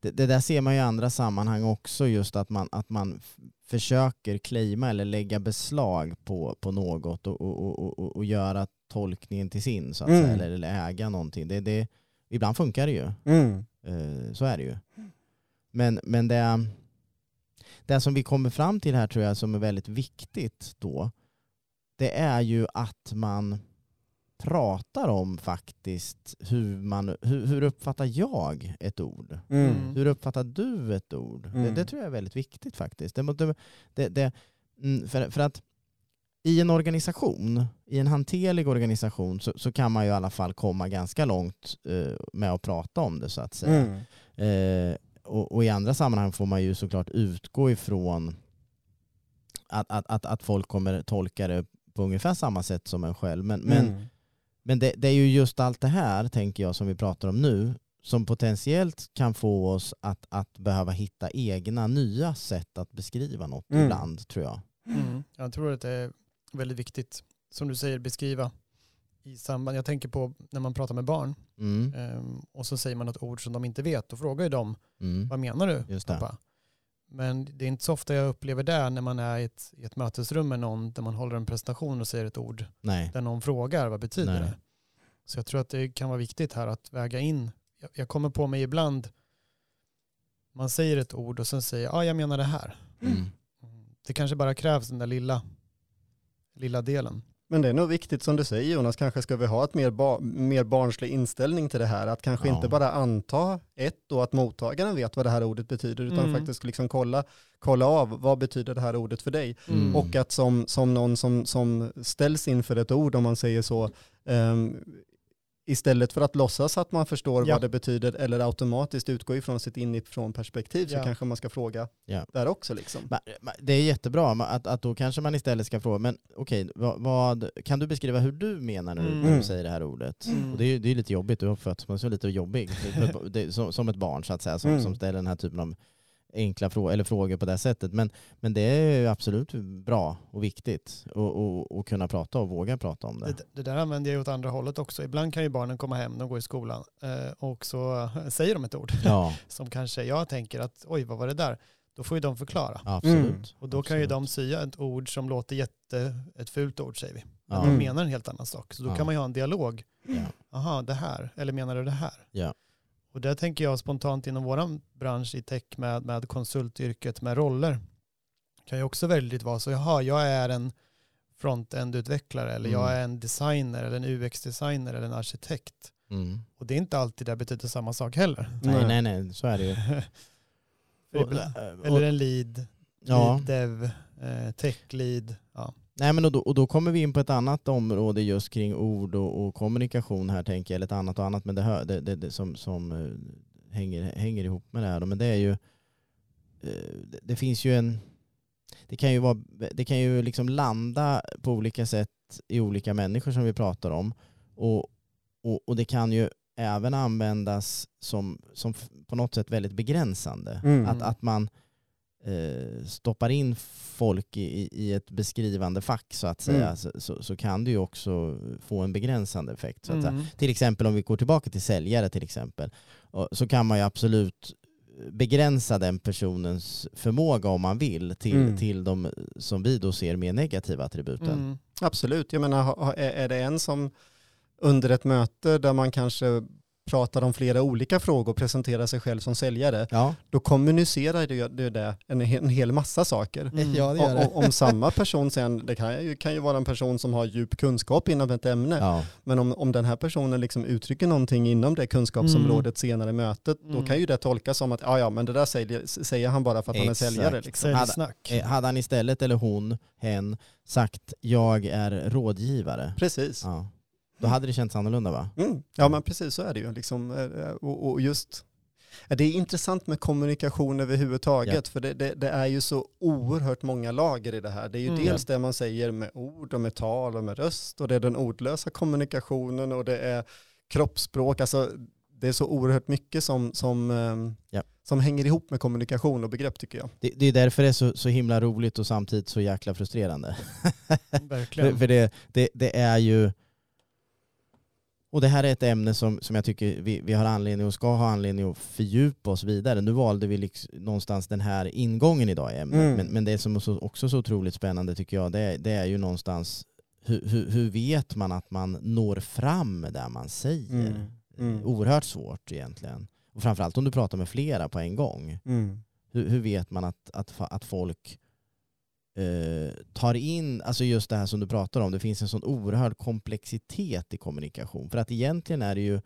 det, det där ser man ju i andra sammanhang också, just att man, att man försöker claima eller lägga beslag på, på något och, och, och, och, och göra tolkningen till sin, så att Mm. säga, eller, eller äga någonting. Det, det, ibland funkar det ju. Eh, så är det ju. Men, men det, det som vi kommer fram till här tror jag som är väldigt viktigt då, det är ju att man pratar om faktiskt hur man, hur, hur uppfattar jag ett ord? Mm. Hur uppfattar du ett ord? Det, Mm. det tror jag är väldigt viktigt faktiskt. Det, det, det, mm, för, för att i en organisation, i en hanterlig organisation så, så kan man ju i alla fall komma ganska långt eh, med att prata om det så att säga. Mm. Eh, och, och i andra sammanhang får man ju såklart utgå ifrån att, att, att, att folk kommer tolka det på ungefär samma sätt som en själv. Men, men, Mm. Men det, det är ju just allt det här, tänker jag, som vi pratar om nu, som potentiellt kan få oss att, att behöva hitta egna nya sätt att beskriva något Mm. ibland, tror jag. Mm. Jag tror att det är väldigt viktigt, som du säger, beskriva i samband. Jag tänker på när man pratar med barn Mm. ehm, och så säger man ett ord som de inte vet. Då frågar ju de, Mm. vad menar du Just det. pappa? Men det är inte så ofta jag upplever det när man är i ett, i ett mötesrum med någon där man håller en presentation och säger ett ord Nej. där någon frågar vad betyder Nej. det. Så jag tror att det kan vara viktigt här att väga in. Jag, jag kommer på mig ibland, man säger ett ord och sen säger ja jag menar det här. Mm. Det kanske bara krävs den där lilla, lilla delen. Men det är nog viktigt som du säger Jonas, kanske ska vi ha ett mer, ba mer barnslig inställning till det här. Att kanske Ja. inte bara anta ett då att mottagaren vet vad det här ordet betyder utan Mm. faktiskt liksom kolla, kolla av vad betyder det här ordet för dig. Mm. Och att som, som någon som, som ställs inför ett ord, om man säger så, ehm, istället för att låtsas att man förstår Ja. vad det betyder eller automatiskt utgå ifrån sitt inifrån perspektiv så Ja. kanske man ska fråga Ja. där också. Liksom. Det är jättebra att, att då kanske man istället ska fråga, men okej, vad, vad, kan du beskriva hur du menar när du, när Mm. du säger det här ordet? Mm. Och det är ju det är lite jobbigt, du har fötts man så lite jobbig, det, är som, som ett barn så att säga, som, Mm. som ställer den här typen av enkla frå eller frågor på det sättet. Men, men det är ju absolut bra och viktigt att och, och kunna prata och våga prata om det. Det, det där använder jag åt andra hållet också. Ibland kan ju barnen komma hem, de går i skolan eh, och så säger de ett ord Ja, som kanske jag tänker att oj vad var det där? Då får ju de förklara. absolut. Mm. Och då kan ju Absolut. de säga ett ord som låter jätte, ett fult ord säger vi. Men Ja. de menar en helt annan sak. Så då Ja. kan man ju ha en dialog. Ja. Aha, det här. Eller menar du det här? Och där tänker jag spontant inom vår bransch i tech med, med konsultyrket med roller. Kan ju också väldigt vara så, jaha, jag är en frontend-utvecklare eller jag Mm. är en designer eller en UX-designer eller en arkitekt. Mm. Och det är inte alltid det betyder samma sak heller. Nej, nej, nej, så är det ju. Och- eller en lead, ja. lead dev, eh, tech lead. Ja. Nej, men och då, och då kommer vi in på ett annat område just kring ord och, och kommunikation här tänker jag, eller ett annat och annat, men det, hör, det, det, det som, som eh, hänger, hänger ihop med det här. då. Men det är ju, eh, det, finns ju en, det kan ju, vara, det kan ju liksom landa på olika sätt i olika människor som vi pratar om. Och, och, och det kan ju även användas som, som på något sätt väldigt begränsande. Mm. Att, att man stoppar in folk i, i- ett beskrivande fack så att säga, Mm. så, så, så kan det ju också få en begränsande effekt. Så att. Mm. Till exempel om vi går tillbaka till säljare till exempel, så kan man ju absolut begränsa den personens förmåga om man vill till, Mm. till de som vi då ser mer negativa attributen. Mm. Absolut, jag menar är det en som under ett möte där man kanske pratar om flera olika frågor och presenterar sig själv som säljare, Ja. då kommunicerar det, det, det en, en hel massa saker. Mm. ja, det gör Och, det. och, om samma person sen, det kan ju, kan ju vara en person som har djup kunskap inom ett ämne, Ja. men om, om den här personen liksom uttrycker någonting inom det kunskapsområdet senare i mötet, då Mm. kan ju det tolkas som att ja, ja, men det där säger, säger han bara för att han är Exakt. säljare. Liksom. Hade-. Eh, Hade han istället, eller hon, hen, sagt jag är rådgivare, Precis. ja. Då hade det känts annorlunda va? Mm. Ja men precis så är det ju. Liksom, eh, och, och just, ja, det är intressant med kommunikation överhuvudtaget Ja. för det, det, det är ju så oerhört många lager i det här. Det är ju Mm. dels det man säger med ord och med tal och med röst och det är den ordlösa kommunikationen och det är kroppsspråk. Alltså, det är så oerhört mycket som, som, ehm, Ja. som hänger ihop med kommunikation och begrepp tycker jag. Det, det är därför det är så, så himla roligt och samtidigt så jäkla frustrerande. Verkligen. För, för det, det, det är ju... Och det här är ett ämne som, som jag tycker vi, vi har anledning och ska ha anledning att fördjupa oss vidare. Nu valde vi liksom någonstans den här ingången idag i ämnet. Mm. Men, men det som är så, också så otroligt spännande tycker jag, det, det är ju någonstans hur, hur, hur vet man att man når fram med det man säger? Mm. Mm. Oerhört svårt egentligen. Och framförallt om du pratar med flera på en gång. Hur, hur vet man att, att, att folk eh, tar in, alltså just det här som du pratar om, det finns en sån oerhörd komplexitet i kommunikation. För att egentligen är det ju,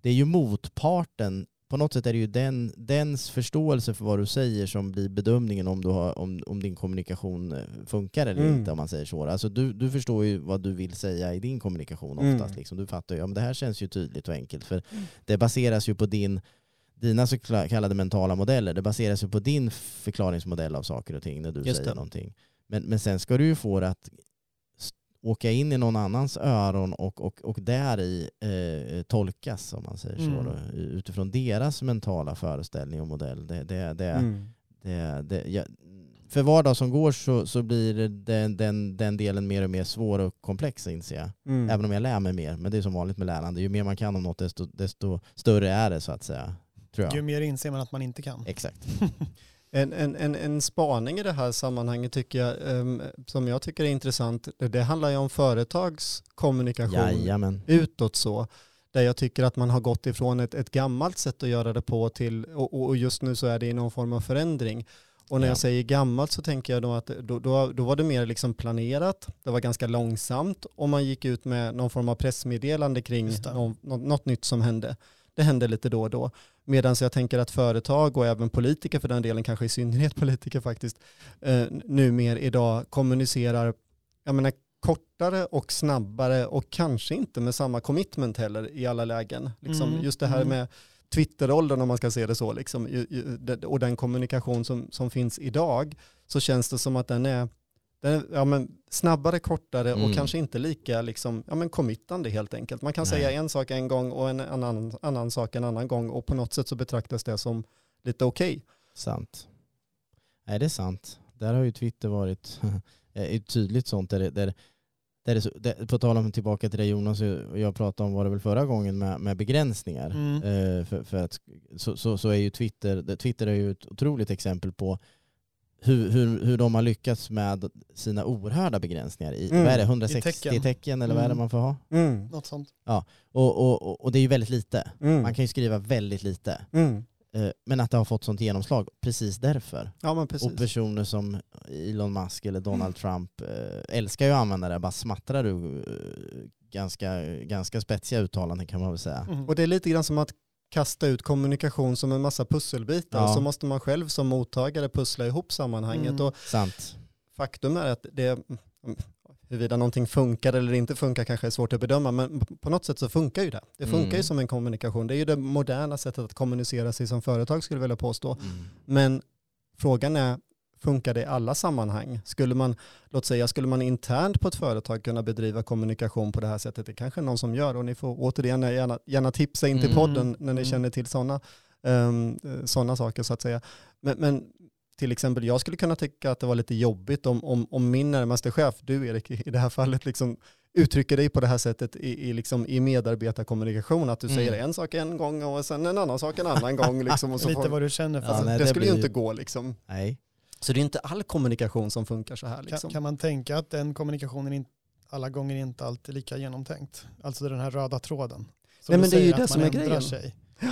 det är ju motparten, på något sätt är det ju den, dens förståelse för vad du säger som blir bedömningen om, du har, om, om din kommunikation eh, funkar eller Mm. inte om man säger så. Alltså du, du förstår ju vad du vill säga i din kommunikation Mm. oftast. Liksom. Du fattar ju, ja men det här känns ju tydligt och enkelt. För det baseras ju på din dina så kallade mentala modeller, det baseras ju på din förklaringsmodell av saker och ting när du Just säger det. någonting. Men, men sen ska du ju få det att åka in i någon annans öron och, och, och där i eh, tolkas, om man säger så, Mm. då, utifrån deras mentala föreställning och modell. Det, det, det, Mm. det, det, ja, för var dag som går så, så blir den, den, den delen mer och mer svår och komplex inser jag. Mm. Även om jag lär mig mer, men det är som vanligt med lärande. Ju mer man kan om något desto, desto större är det så att säga. Tror jag. Ju mer inser man att man inte kan. Exakt. En, en, en, en spaning i det här sammanhanget tycker jag, um, som jag tycker är intressant, det, det handlar ju om företagskommunikation Jajamän. utåt så. Där jag tycker att man har gått ifrån ett, ett gammalt sätt att göra det på till, och, och just nu så är det i någon form av förändring. Och när Ja. jag säger gammalt så tänker jag då att då, då, då var det mer liksom planerat, det var ganska långsamt och man gick ut med någon form av pressmeddelande kring någon, något, något nytt som hände. Det hände lite då och då. Medan jag tänker att företag och även politiker för den delen, kanske i synnerhet politiker faktiskt, eh, numer idag kommunicerar jag menar, kortare och snabbare och kanske inte med samma commitment heller i alla lägen. Liksom, Mm, Just det här mm. med Twitteråldern om man ska se det så, liksom, och den kommunikation som, som finns idag, så känns det som att den är, den är ja, men snabbare, kortare och Mm. kanske inte lika liksom, ja, men committande helt enkelt. Man kan Nej. säga en sak en gång och en annan, annan sak en annan gång och på något sätt så betraktas det som lite okej. Sant. Nej, det är sant. Där har ju Twitter varit ett tydligt sånt. Där, där, där det, så- där, på tal om tillbaka till det Jonas och jag pratade om var det väl förra gången med, med begränsningar. Mm. Eh, för, för att, så, så, så är ju Twitter, Twitter är ju ett otroligt exempel på hur, hur, hur de har lyckats med sina oerhörda begränsningar i, Mm. vad är det, 160 I tecken. tecken. eller vad är det Mm. man får ha? Något sånt. Och, och, och, och det är ju väldigt lite. Mm. Man kan ju skriva väldigt lite. Mm. Eh, Men att det har fått sånt genomslag precis därför. Ja men precis. Och personer som Elon Musk eller Donald Trump eh, älskar ju att använda det, bara smattrar du eh, ganska, ganska spetsiga uttalanden kan man väl säga. Mm. Och det är lite grann som att kasta ut kommunikation som en massa pusselbitar. Ja. Så måste man själv som mottagare pussla ihop sammanhanget. Mm. Och Sant. faktum är att det, huruvida någonting funkar eller inte funkar kanske är svårt att bedöma, men på något sätt så funkar ju det. Det funkar Mm. ju som en kommunikation. Det är ju det moderna sättet att kommunicera sig som företag skulle jag vilja påstå. Mm. Men frågan är, funkar det i alla sammanhang? Skulle man, låt säga, skulle man internt på ett företag kunna bedriva kommunikation på det här sättet? Det kanske är någon som gör och ni får återigen gärna, gärna tipsa in till Mm. podden när ni Mm. känner till sådana um, såna saker så att säga. Men, men till exempel, jag skulle kunna tycka att det var lite jobbigt om, om, om min närmaste chef, du Erik i det här fallet, liksom uttrycker dig på det här sättet i, i, liksom, i medarbetarkommunikation, att du Mm. säger en sak en gång och sen en annan sak en annan gång. Liksom, och så Lite får, vad du känner för. Ja, alltså, nej, det, det skulle blir ju- inte gå liksom. Nej. Så det är inte all kommunikation som funkar så här. kan, Liksom. kan man tänka att den kommunikationen in, alla gånger inte alltid är lika genomtänkt? Alltså den här röda tråden. Som Nej, men det är ju det som är grejen. Sig.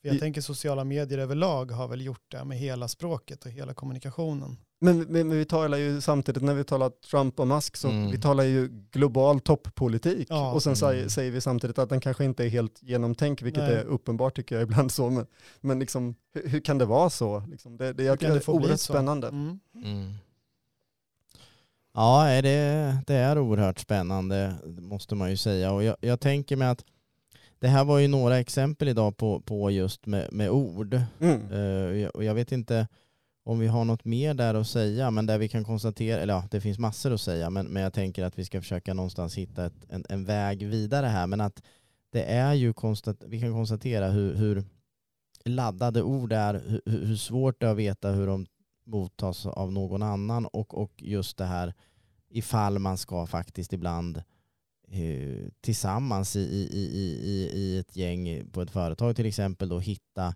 Jag tänker sociala medier överlag har väl gjort det med hela språket och hela kommunikationen. Men, men, men vi talar ju samtidigt, när vi talar Trump och Musk, så Mm. vi talar ju global toppolitik. Ja. Och sen Mm. säger, säger vi samtidigt att den kanske inte är helt genomtänkt, vilket Nej. är uppenbart tycker jag ibland så. Men, men liksom, hur, hur kan det vara så? Liksom, det, det, jag, kan det är oerhört spännande. Mm. Mm. Ja, det, det är oerhört spännande måste man ju säga. Och jag, jag tänker mig att det här var ju några exempel idag på, på just med, med ord. Mm. Eh, och jag- och jag vet inte om vi har något mer där att säga, men där vi kan konstatera, eller ja, det finns massor att säga, men, men jag tänker att vi ska försöka någonstans hitta ett, en, en väg vidare här. Men att det är ju konstat, vi kan konstatera hur, hur laddade ord är, hur, hur svårt det är att veta hur de mottas av någon annan och, och just det här ifall man ska faktiskt ibland eh, tillsammans i, i, i, i, i ett gäng på ett företag till exempel då hitta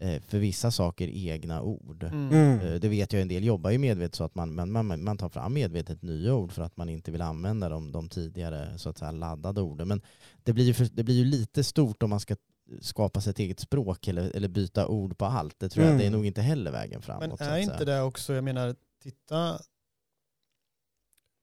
för vissa saker egna ord. Mm. Mm. Eh, Det vet jag en del jobbar ju medvetet så att man, man, man, man tar fram medvetet nya ord för att man inte vill använda de, de tidigare så att säga laddade orden. Men det blir, ju för, det blir ju lite stort om man ska skapa sig ett eget språk eller, eller byta ord på allt. Det tror jag Mm. det är nog inte heller vägen framåt. Men är inte det också, jag menar, titta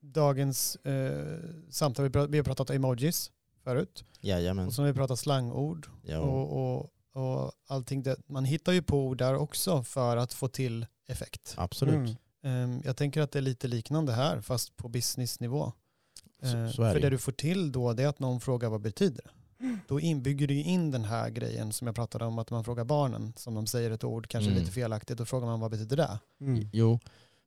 dagens eh, samtal, vi har pratat emojis förut, Jajamän. och så har vi pratat slangord Ja. och, och, och allting. Det, man hittar ju på ord där också för att få till effekt. Absolut. Mm. Ehm, jag tänker att det är lite liknande här, fast på businessnivå. Så, så är för det. det du får till då det är att någon frågar vad betyder det? Då inbygger du in den här grejen som jag pratade om, att man frågar barnen, som de säger ett ord, kanske Mm. lite felaktigt, då frågar man vad betyder det? Mm. Jo,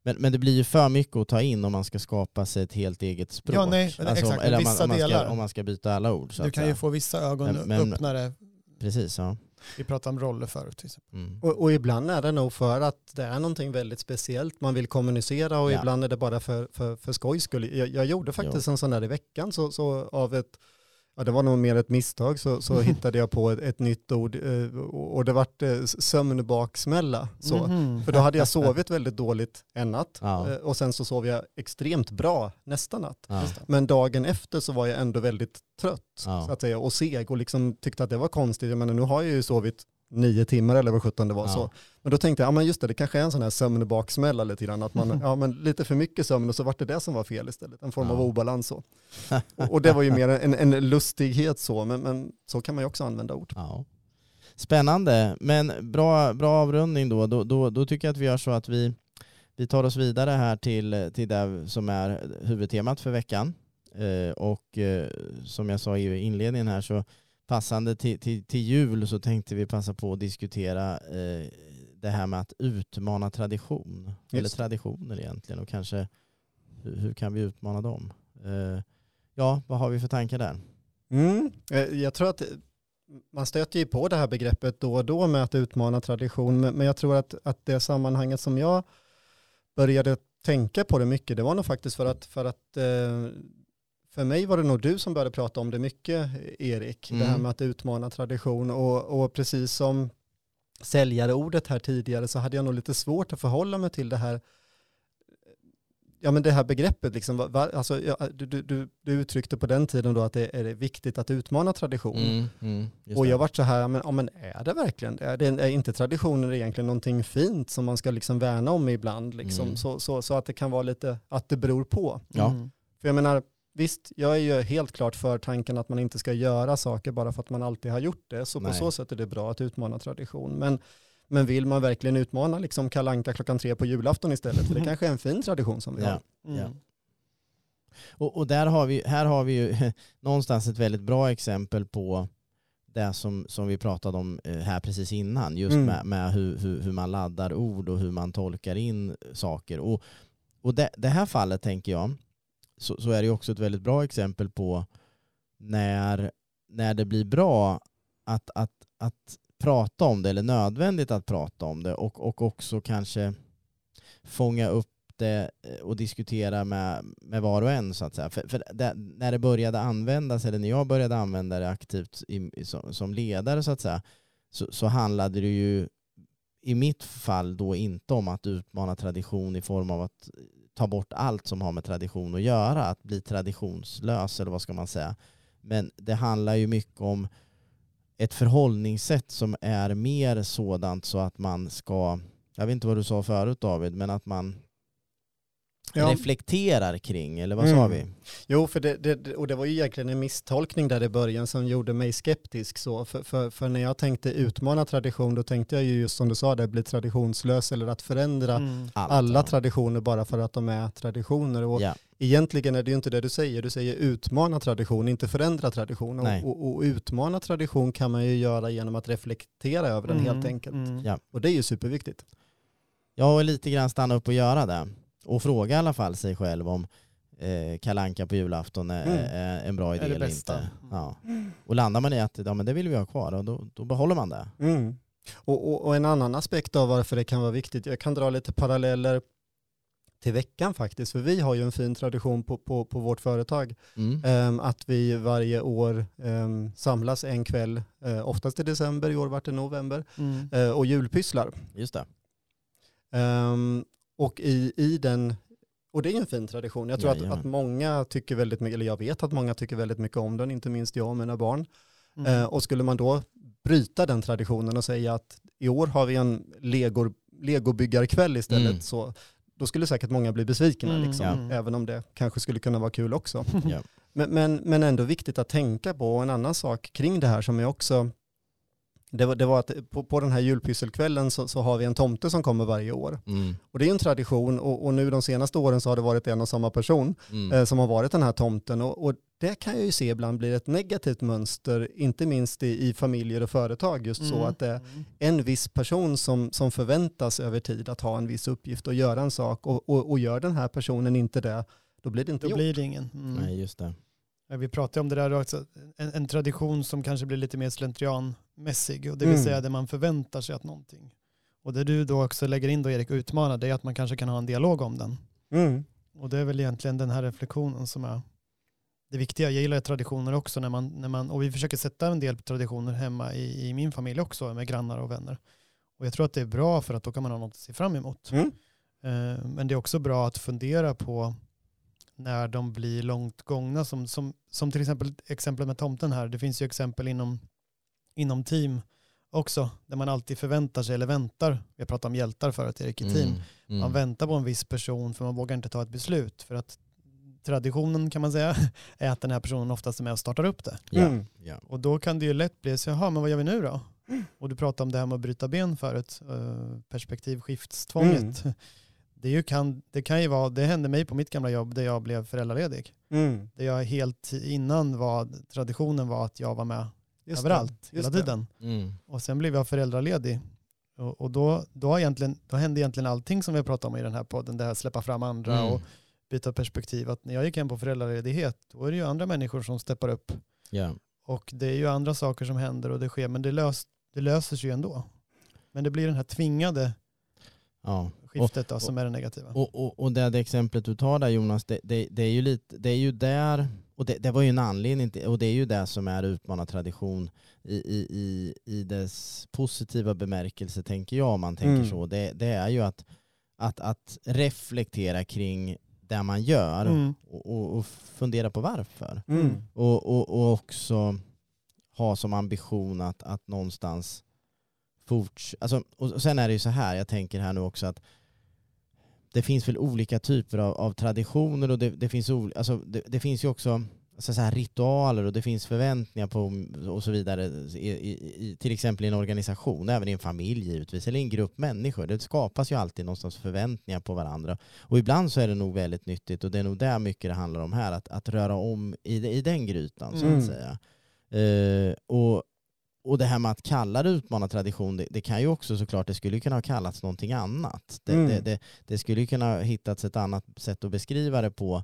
men, men det blir ju för mycket att ta in om man ska skapa sig ett helt eget språk. Ja, nej, men exakt, om, eller om man, om, man ska, delar. om man ska byta alla ord. Så Du att kan ju säga. få vissa ögon Men- men- öppnare. Precis, ja. Vi pratade om roller förut. Till exempel. Mm. Och, och ibland är det nog för att det är någonting väldigt speciellt man vill kommunicera och Ja. ibland är det bara för, för, för skojs skull. Jag, jag gjorde faktiskt en sån där i veckan så, så av ett ja, det var nog mer ett misstag, så, så hittade jag på ett, ett nytt ord eh, och det vart eh, sömnbaksmälla. Så. Mhm. För då hade jag sovit väldigt dåligt en natt Ja. eh, och sen så sov jag extremt bra nästa natt. Ja. Men dagen efter så var jag ändå väldigt trött Ja. så att säga, och seg och liksom tyckte att det var konstigt. Jag menar, nu har jag ju sovit nio timmar eller vad sjutton det var Ja. så. Men då tänkte jag, ja men just det, det kanske är en sån här sömnbaksmälla lite grann. Att man, ja men lite för mycket sömn och så vart det det som var fel istället. En form av Ja. obalans så. Och, och det var ju mer en, en lustighet så, men, men så kan man ju också använda ord. Ja. Spännande, men bra, bra avrundning då. Då, då. då tycker jag att vi gör så att vi, vi tar oss vidare här till, till det som är huvudtemat för veckan. Eh, och eh, som jag sa i inledningen här så passande till, till, till jul så tänkte vi passa på att diskutera eh, det här med att utmana tradition. Eller Just det. traditioner egentligen och kanske hur, hur kan vi utmana dem? Eh, ja, vad har vi för tankar där? Mm. eh, Jag tror att man stöter ju på det här begreppet då och då med att utmana tradition, men men jag tror att, att det sammanhanget som jag började tänka på det mycket, det var nog faktiskt för att, för att eh, för mig var det nog du som började prata om det mycket, Erik, det här Mm. med att utmana tradition och, och precis som säljarordet här tidigare så hade jag nog lite svårt att förhålla mig till det här Ja men det här begreppet, liksom, va, va, alltså, ja, du, du, du, uttryckte på den tiden då att det är viktigt att utmana tradition. Mm, mm, Och jag vart så här, men, ja, men är det verkligen? Är, det, är inte traditioner egentligen någonting fint som man ska liksom värna om ibland? Liksom? Mm. Så, så, så att det kan vara lite, att det beror på. Ja. Mm. För jag menar, visst, jag är ju helt klart för tanken att man inte ska göra saker bara för att man alltid har gjort det. Så på Nej. så sätt är det bra att utmana tradition. Men, men vill man verkligen utmana liksom kalanka klockan tre på julafton istället? För det kanske är en fin tradition som vi Ja. har. Mm. Ja. Och, och där har vi, här har vi ju någonstans ett väldigt bra exempel på det som, som vi pratade om eh, här precis innan. Just Mm. med, med hur, hur, hur man laddar ord och hur man tolkar in saker. Och, och det, det här fallet tänker jag, så, så är det ju också ett väldigt bra exempel på när, när det blir bra att, att, att prata om det eller nödvändigt att prata om det och, och också kanske fånga upp det eh, och diskutera med, med var och en så att säga. För, för det, när det började användas, eller när jag började använda det aktivt i, som, som ledare så att säga, så, så handlade det ju i mitt fall då inte om att utmana tradition i form av att ta bort allt som har med tradition att göra, att bli traditionslös eller vad ska man säga. Men det handlar ju mycket om ett förhållningssätt som är mer sådant så att man ska, jag vet inte vad du sa förut David, men att man Ja. reflekterar kring, eller vad Mm. sa vi? Jo, för det, det, och det var ju egentligen en misstolkning där i början som gjorde mig skeptisk. Så. För, för, för när jag tänkte utmana tradition, då tänkte jag ju just som du sa, det bli traditionslös eller att förändra Mm. Allt, alla ja. traditioner bara för att de är traditioner. Och Ja, egentligen är det ju inte det du säger, du säger utmana tradition, inte förändra tradition. Och, och, och utmana tradition kan man ju göra genom att reflektera över den helt Mm. enkelt. Mm. Ja. Och det är ju superviktigt. ja och lite grann stanna upp och göra det. Och fråga i alla fall sig själv om eh, kalanka på julafton är, Mm. är en bra idé Är det eller bästa. inte. Ja. Och landar man i att ja, men det vill vi ha kvar, och då, då behåller man det. Mm. Och, och, och en annan aspekt av varför det kan vara viktigt, jag kan dra lite paralleller till veckan faktiskt, för vi har ju en fin tradition på, på, på vårt företag, Mm. ehm, att vi varje år ehm, samlas en kväll, eh, oftast i december, i år vart det november, Mm. eh, och julpysslar. Just det. Ehm, och i, i den, och det är ju en fin tradition, jag tror att, att många tycker väldigt mycket, eller jag vet att många tycker väldigt mycket om den, inte minst jag och mina barn. Mm. Eh, och skulle man då bryta den traditionen och säga att i år har vi en Lego, legobyggarkväll istället, Mm. så då skulle säkert många bli besvikna, Mm, liksom, ja. även om det kanske skulle kunna vara kul också. Ja. Men, men, men ändå viktigt att tänka på, och en annan sak kring det här som är också, det var, det var att på, på den här julpysselkvällen så, så har vi en tomte som kommer varje år. Mm. Och det är ju en tradition och, och nu de senaste åren så har det varit en och samma person Mm. eh, som har varit den här tomten. Och, och det kan jag ju se ibland blir ett negativt mönster, inte minst i, i familjer och företag, just så Mm. att det är en viss person som, som förväntas över tid att ha en viss uppgift och göra en sak och, och, och gör den här personen inte det, då blir det inte Då gjort. blir det ingen. Mm. Nej, just det. Ja, Vi pratade om det där också, en, en tradition som kanske blir lite mer slentrianmässig. Och det vill Mm. säga där man förväntar sig att någonting. Och det du då också lägger in då Erik och utmanar det är att man kanske kan ha en dialog om den. Mm. Och det är väl egentligen den här reflektionen som är det viktiga. Jag gillar traditioner också när man, när man, och vi försöker sätta en del traditioner hemma i, i min familj också med grannar och vänner. Och jag tror att det är bra för att då kan man ha något att se fram emot. Mm. Eh, Men det är också bra att fundera på när de blir långt gångna. Som, som, som till exempel exemplet med tomten här. Det finns ju exempel inom, inom team också. Där man alltid förväntar sig eller väntar. Vi pratat om hjältar förut Erik i team. Mm, mm. Man väntar på en viss person för man vågar inte ta ett beslut. För att traditionen kan man säga är att den här personen oftast är med och startar upp det. Mm. ja. Och då kan det ju lätt bli så, jaha men vad gör vi nu då? Och du pratade om det här med att bryta ben förut, eh, perspektivskiftstvånget. Det, är ju kan, det kan ju vara, det hände mig på mitt gamla jobb där jag blev föräldraledig. Mm. Det jag helt innan var, traditionen var att jag var med Just det. överallt just hela det. tiden. Mm. Och sen blev jag föräldraledig. Och, och då, då, har egentligen, då hände egentligen allting som vi har pratat om i den här podden, det här släppa fram andra Mm. och byta perspektiv. Att när jag gick hem på föräldraledighet, då är det ju andra människor som steppar upp. Ja. Och det är ju andra saker som händer och det sker, men det, lös, det löser sig ju ändå. Men det blir den här tvingade Ja. skiftet då, som är det negativa. Och, och, och det, det exemplet du tar där Jonas, det, det, det är ju lite, det är ju där, och det, det var ju en anledning till, och det är ju det som är utmanad tradition i, i, i, i dess positiva bemärkelse tänker jag om man tänker Mm. så. Det, det är ju att, att, att reflektera kring det man gör Mm. och, och, och fundera på varför. Mm. Och, och, och också ha som ambition att, att någonstans forts... Alltså, och sen är det ju så här, jag tänker här nu också att det finns väl olika typer av, av traditioner och det, det, finns ol, alltså, det, det finns ju också så här ritualer och det finns förväntningar på och så vidare i, i, till exempel i en organisation, även i en familj givetvis, eller i en grupp människor. Det skapas ju alltid någonstans förväntningar på varandra. Och ibland så är det nog väldigt nyttigt och det är nog där mycket det handlar om här, att, att röra om i, i den grytan så Mm. att säga. Eh, och, och det här med att kalla det utmanad tradition, det, det kan ju också såklart, det skulle kunna ha kallats någonting annat. Det, Mm. det, det, det skulle ju kunna ha hittats ett annat sätt att beskriva det på.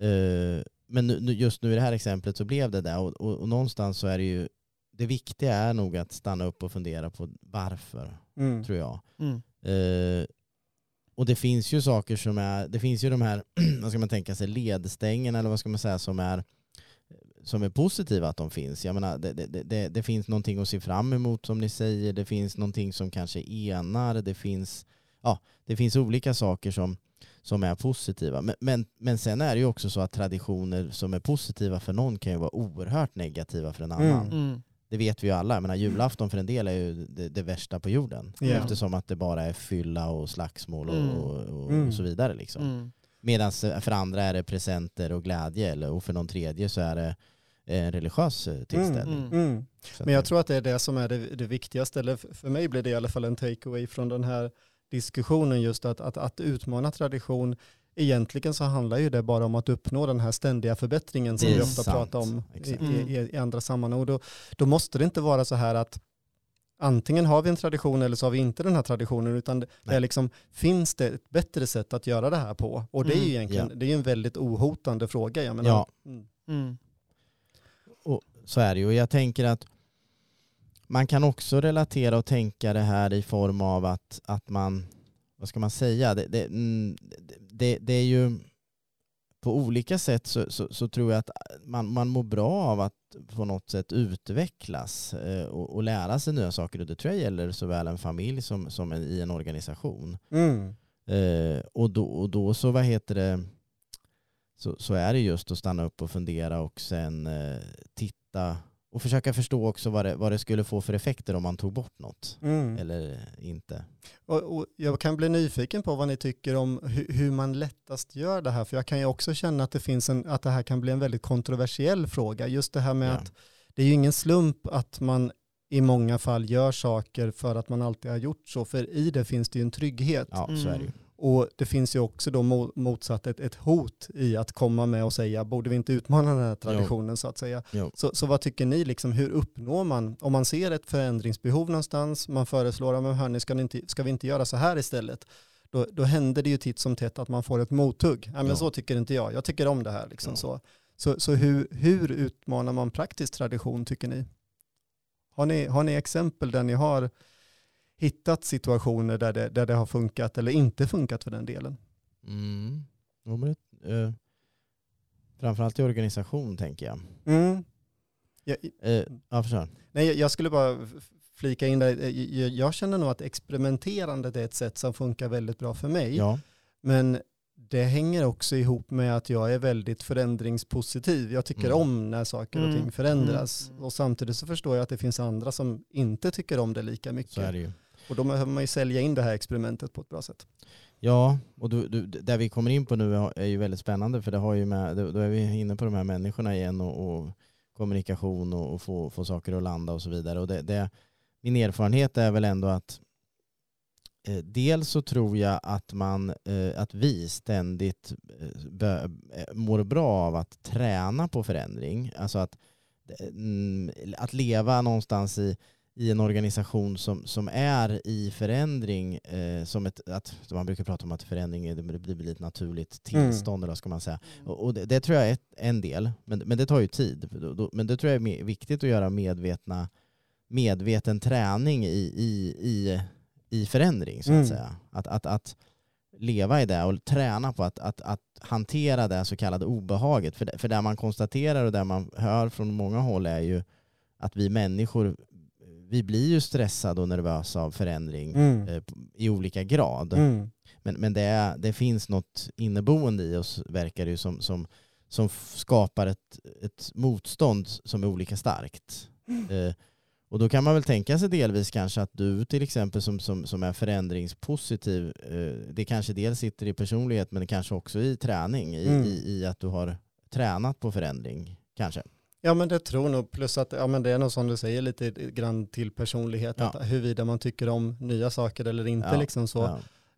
Eh, men nu, just nu i det här exemplet så blev det det och, och, och någonstans så är det ju, det viktiga är nog att stanna upp och fundera på varför, Mm. tror jag. Mm. Eh, och det finns ju saker som är, det finns ju de här, vad ska man tänka sig, ledstängerna eller vad ska man säga som är som är positiva att de finns. Jag menar, det, det, det, det finns någonting att se fram emot som ni säger, det finns någonting som kanske enar, det finns, ja, det finns olika saker som, som är positiva. Men, men, men sen är det ju också så att traditioner som är positiva för någon kan ju vara oerhört negativa för en annan. Mm. Mm. Det vet vi ju alla. Jag menar, julafton för en del är ju det, det värsta på jorden. Ja. Eftersom att det bara är fylla och slagsmål och, Mm. och, och, Mm. och så vidare. Liksom. Mm. Medan för andra är det presenter och glädje eller, och för någon tredje så är det en religiös eh, tillställning. Mm. Mm. Men jag det- tror att det är det som är det, det viktigaste, eller för mig blir det i alla fall en takeaway från den här diskussionen, just att, att, att utmana tradition, egentligen så handlar ju det bara om att uppnå den här ständiga förbättringen som Det vi ofta sant. pratar om i, i, i, andra sammanhang. Och då, då måste det inte vara så här att antingen har vi en tradition eller så har vi inte den här traditionen, utan det Nej. är liksom, finns det ett bättre sätt att göra det här på? Och det är ju Mm. egentligen, Ja. det är en väldigt ohotande fråga. Jag menar, Ja. Mm. Så är det ju. Och jag tänker att man kan också relatera och tänka det här i form av att, att man, vad ska man säga, det, det, mm, det, det är ju på olika sätt så, så, så tror jag att man, man mår bra av att på något sätt utvecklas eh, och, och lära sig nya saker. Och det tror jag gäller såväl en familj som, som en, i en organisation. Mm. Eh, och, då, och då så, vad heter det, så, så är det just att stanna upp och fundera och sen eh, titta och försöka förstå också vad det, vad det skulle få för effekter om man tog bort något. Mm. Eller inte. Och, och jag kan bli nyfiken på vad ni tycker om hur, hur man lättast gör det här, för jag kan ju också känna att det, finns en, att det här kan bli en väldigt kontroversiell fråga. Just det här med Ja. att det är ju ingen slump att man i många fall gör saker för att man alltid har gjort så, för i det finns det ju en trygghet. Ja, så är det ju. Och det finns ju också då mo- motsatt ett, ett hot i att komma med och säga, borde vi inte utmana den här traditionen så att säga. Jo. Så, så vad tycker ni, liksom, hur uppnår man, om man ser ett förändringsbehov någonstans, man föreslår, men hörni, ska, inte, ska vi inte göra så här istället? Då, då händer det ju titt som tätt att man får ett mothugg. Ja, men Ja. så tycker inte jag, jag tycker om det här. Liksom, Ja. så så, så hur, hur utmanar man praktisk tradition tycker ni? Har ni, har ni exempel där ni har hittat situationer där det, där det har funkat eller inte funkat för den delen? Mm. Jo, men det, eh, Framförallt i organisation tänker jag. Mm. Jag, Eh, ja, förstår. nej, jag skulle bara flika in där. Eh, Jag, jag känner nog att experimenterandet är ett sätt som funkar väldigt bra för mig. Ja, Men det hänger också ihop med att jag är väldigt förändringspositiv. Jag tycker Mm. om när saker och Mm. ting förändras. Mm. Och samtidigt så förstår jag att det finns andra som inte tycker om det lika så är mycket. det ju. Och då behöver man ju sälja in det här experimentet på ett bra sätt. Ja, och du, du, där vi kommer in på nu är ju väldigt spännande för det har ju med, då är vi inne på de här människorna igen och, och kommunikation och, och få, få saker att landa och så vidare. Och det, det, min erfarenhet är väl ändå att eh, dels så tror jag att, man, eh, att vi ständigt eh, bö, eh, mår bra av att träna på förändring. Alltså att, eh, mm, att leva någonstans i i en organisation som, som är i förändring, eh, som ett, att, man brukar prata om att förändring är, det blir ett naturligt tillstånd, eller vad ska man säga. Och, och det, det tror jag är en del, men, men det tar ju tid. Men det tror jag är viktigt att göra medvetna, medveten träning i, i, i, i förändring, så att Mm. säga. Att, att, att leva i det och träna på att, att, att hantera det så kallade obehaget. För, det, för det man konstaterar och det man hör från många håll är ju att vi människor vi blir ju stressade och nervösa av förändring Mm. eh, i olika grad. Mm. Men, men det, det finns något inneboende i oss, verkar det ju, som, som, som skapar ett, ett motstånd som är olika starkt. Eh, och då kan man väl tänka sig delvis kanske att du till exempel som, som, som är förändringspositiv, eh, det kanske dels sitter i personlighet men kanske också i träning, i, Mm. i, i att du har tränat på förändring kanske. Ja men det tror nog, plus att ja, men det är nog som du säger lite grann till personlighet, Ja. att huruvida man tycker om nya saker eller inte. Ja, Liksom så.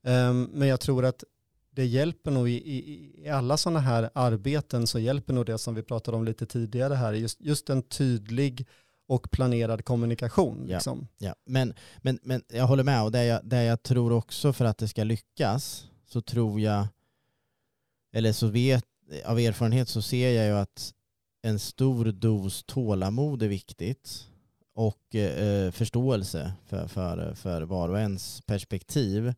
Ja. Ehm, men jag tror att det hjälper nog i, i, i alla sådana här arbeten så hjälper nog det som vi pratade om lite tidigare här, just, just en tydlig och planerad kommunikation. Ja. Liksom. Ja, men, men, men jag håller med och det jag, det jag tror också för att det ska lyckas så tror jag, eller så vet, av erfarenhet så ser jag ju att en stor dos tålamod är viktigt och eh, förståelse för, för, för var och ens perspektiv.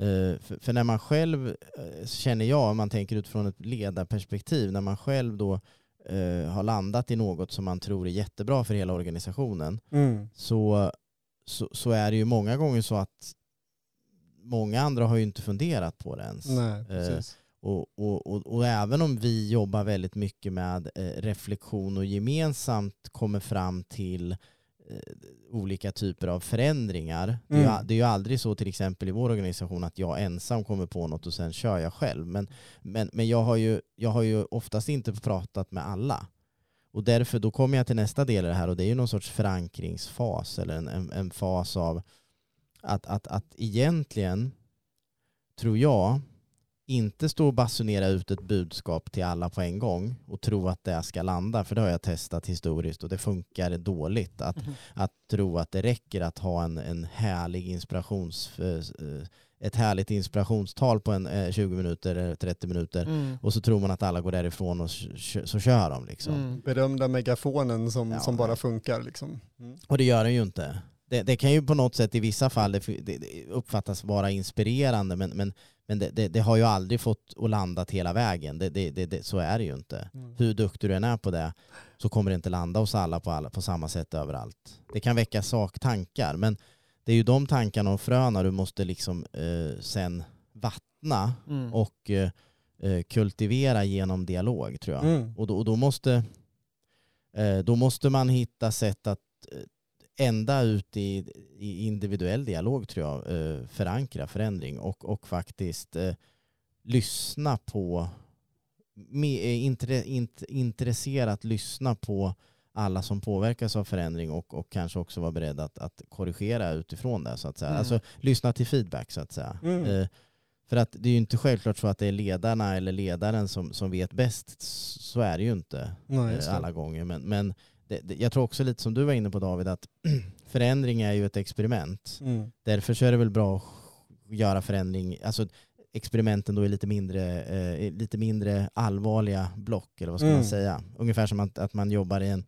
Eh, för, för när man själv, eh, känner jag, om man tänker utifrån ett ledarperspektiv, när man själv då eh, har landat i något som man tror är jättebra för hela organisationen Mm. så, så, så är det ju många gånger så att många andra har ju inte funderat på det ens. Nej. Och, och, och, och även om vi jobbar väldigt mycket med eh, reflektion och gemensamt kommer fram till eh, olika typer av förändringar. Det, är ju, Mm. det är ju aldrig så till exempel i vår organisation att jag ensam kommer på något och sen kör jag själv. Men, men, men jag, har ju, jag har ju oftast inte pratat med alla. Och därför då kommer jag till nästa del i det här och det är ju någon sorts förankringsfas eller en, en, en fas av att, att, att egentligen tror jag inte stå och basunera ut ett budskap till alla på en gång och tro att det ska landa, för det har jag testat historiskt och det funkar dåligt. Att, Mhm. att tro att det räcker att ha en, en härlig inspirations, eh, ett härligt inspirationstal på en eh, 20 minuter eller 30 minuter Mm. och så tror man att alla går därifrån och så kör de. Liksom. Mm. Berömda megafonen som, Ja, som bara funkar. Liksom. Mm. Och det gör den ju inte. Det, det kan ju på något sätt i vissa fall det, det uppfattas vara inspirerande men, men, men det, det, det har ju aldrig fått att landa hela vägen. Det, så är det ju inte. Mm. Hur duktig du än är på det så kommer det inte landa hos alla på, alla på samma sätt överallt. Det kan väcka saktankar men det är ju de tankarna och fröna du måste liksom eh, sen vattna Mm. och eh, eh, kultivera genom dialog tror jag. Mm. Och då, och då, måste, eh, då måste man hitta sätt att eh, ända ut i, i individuell dialog tror jag, eh, förankra förändring och, och faktiskt eh, lyssna på, eh, intre, int, intresserat lyssna på alla som påverkas av förändring och, och kanske också vara beredd att, att korrigera utifrån det så att säga. Mm. Alltså lyssna till feedback så att säga. Mm. Eh, för att det är ju inte självklart så att det är ledarna eller ledaren som, som vet bäst. Så är det ju inte Nej, alla gånger. Men, men det, det, jag tror också lite som du var inne på David att förändring är ju ett experiment. Mm. Därför så är det väl bra att göra förändring, alltså experimenten då är lite mindre, eh, lite mindre allvarliga block eller vad ska Mm. man säga. Ungefär som att, att man jobbar i en,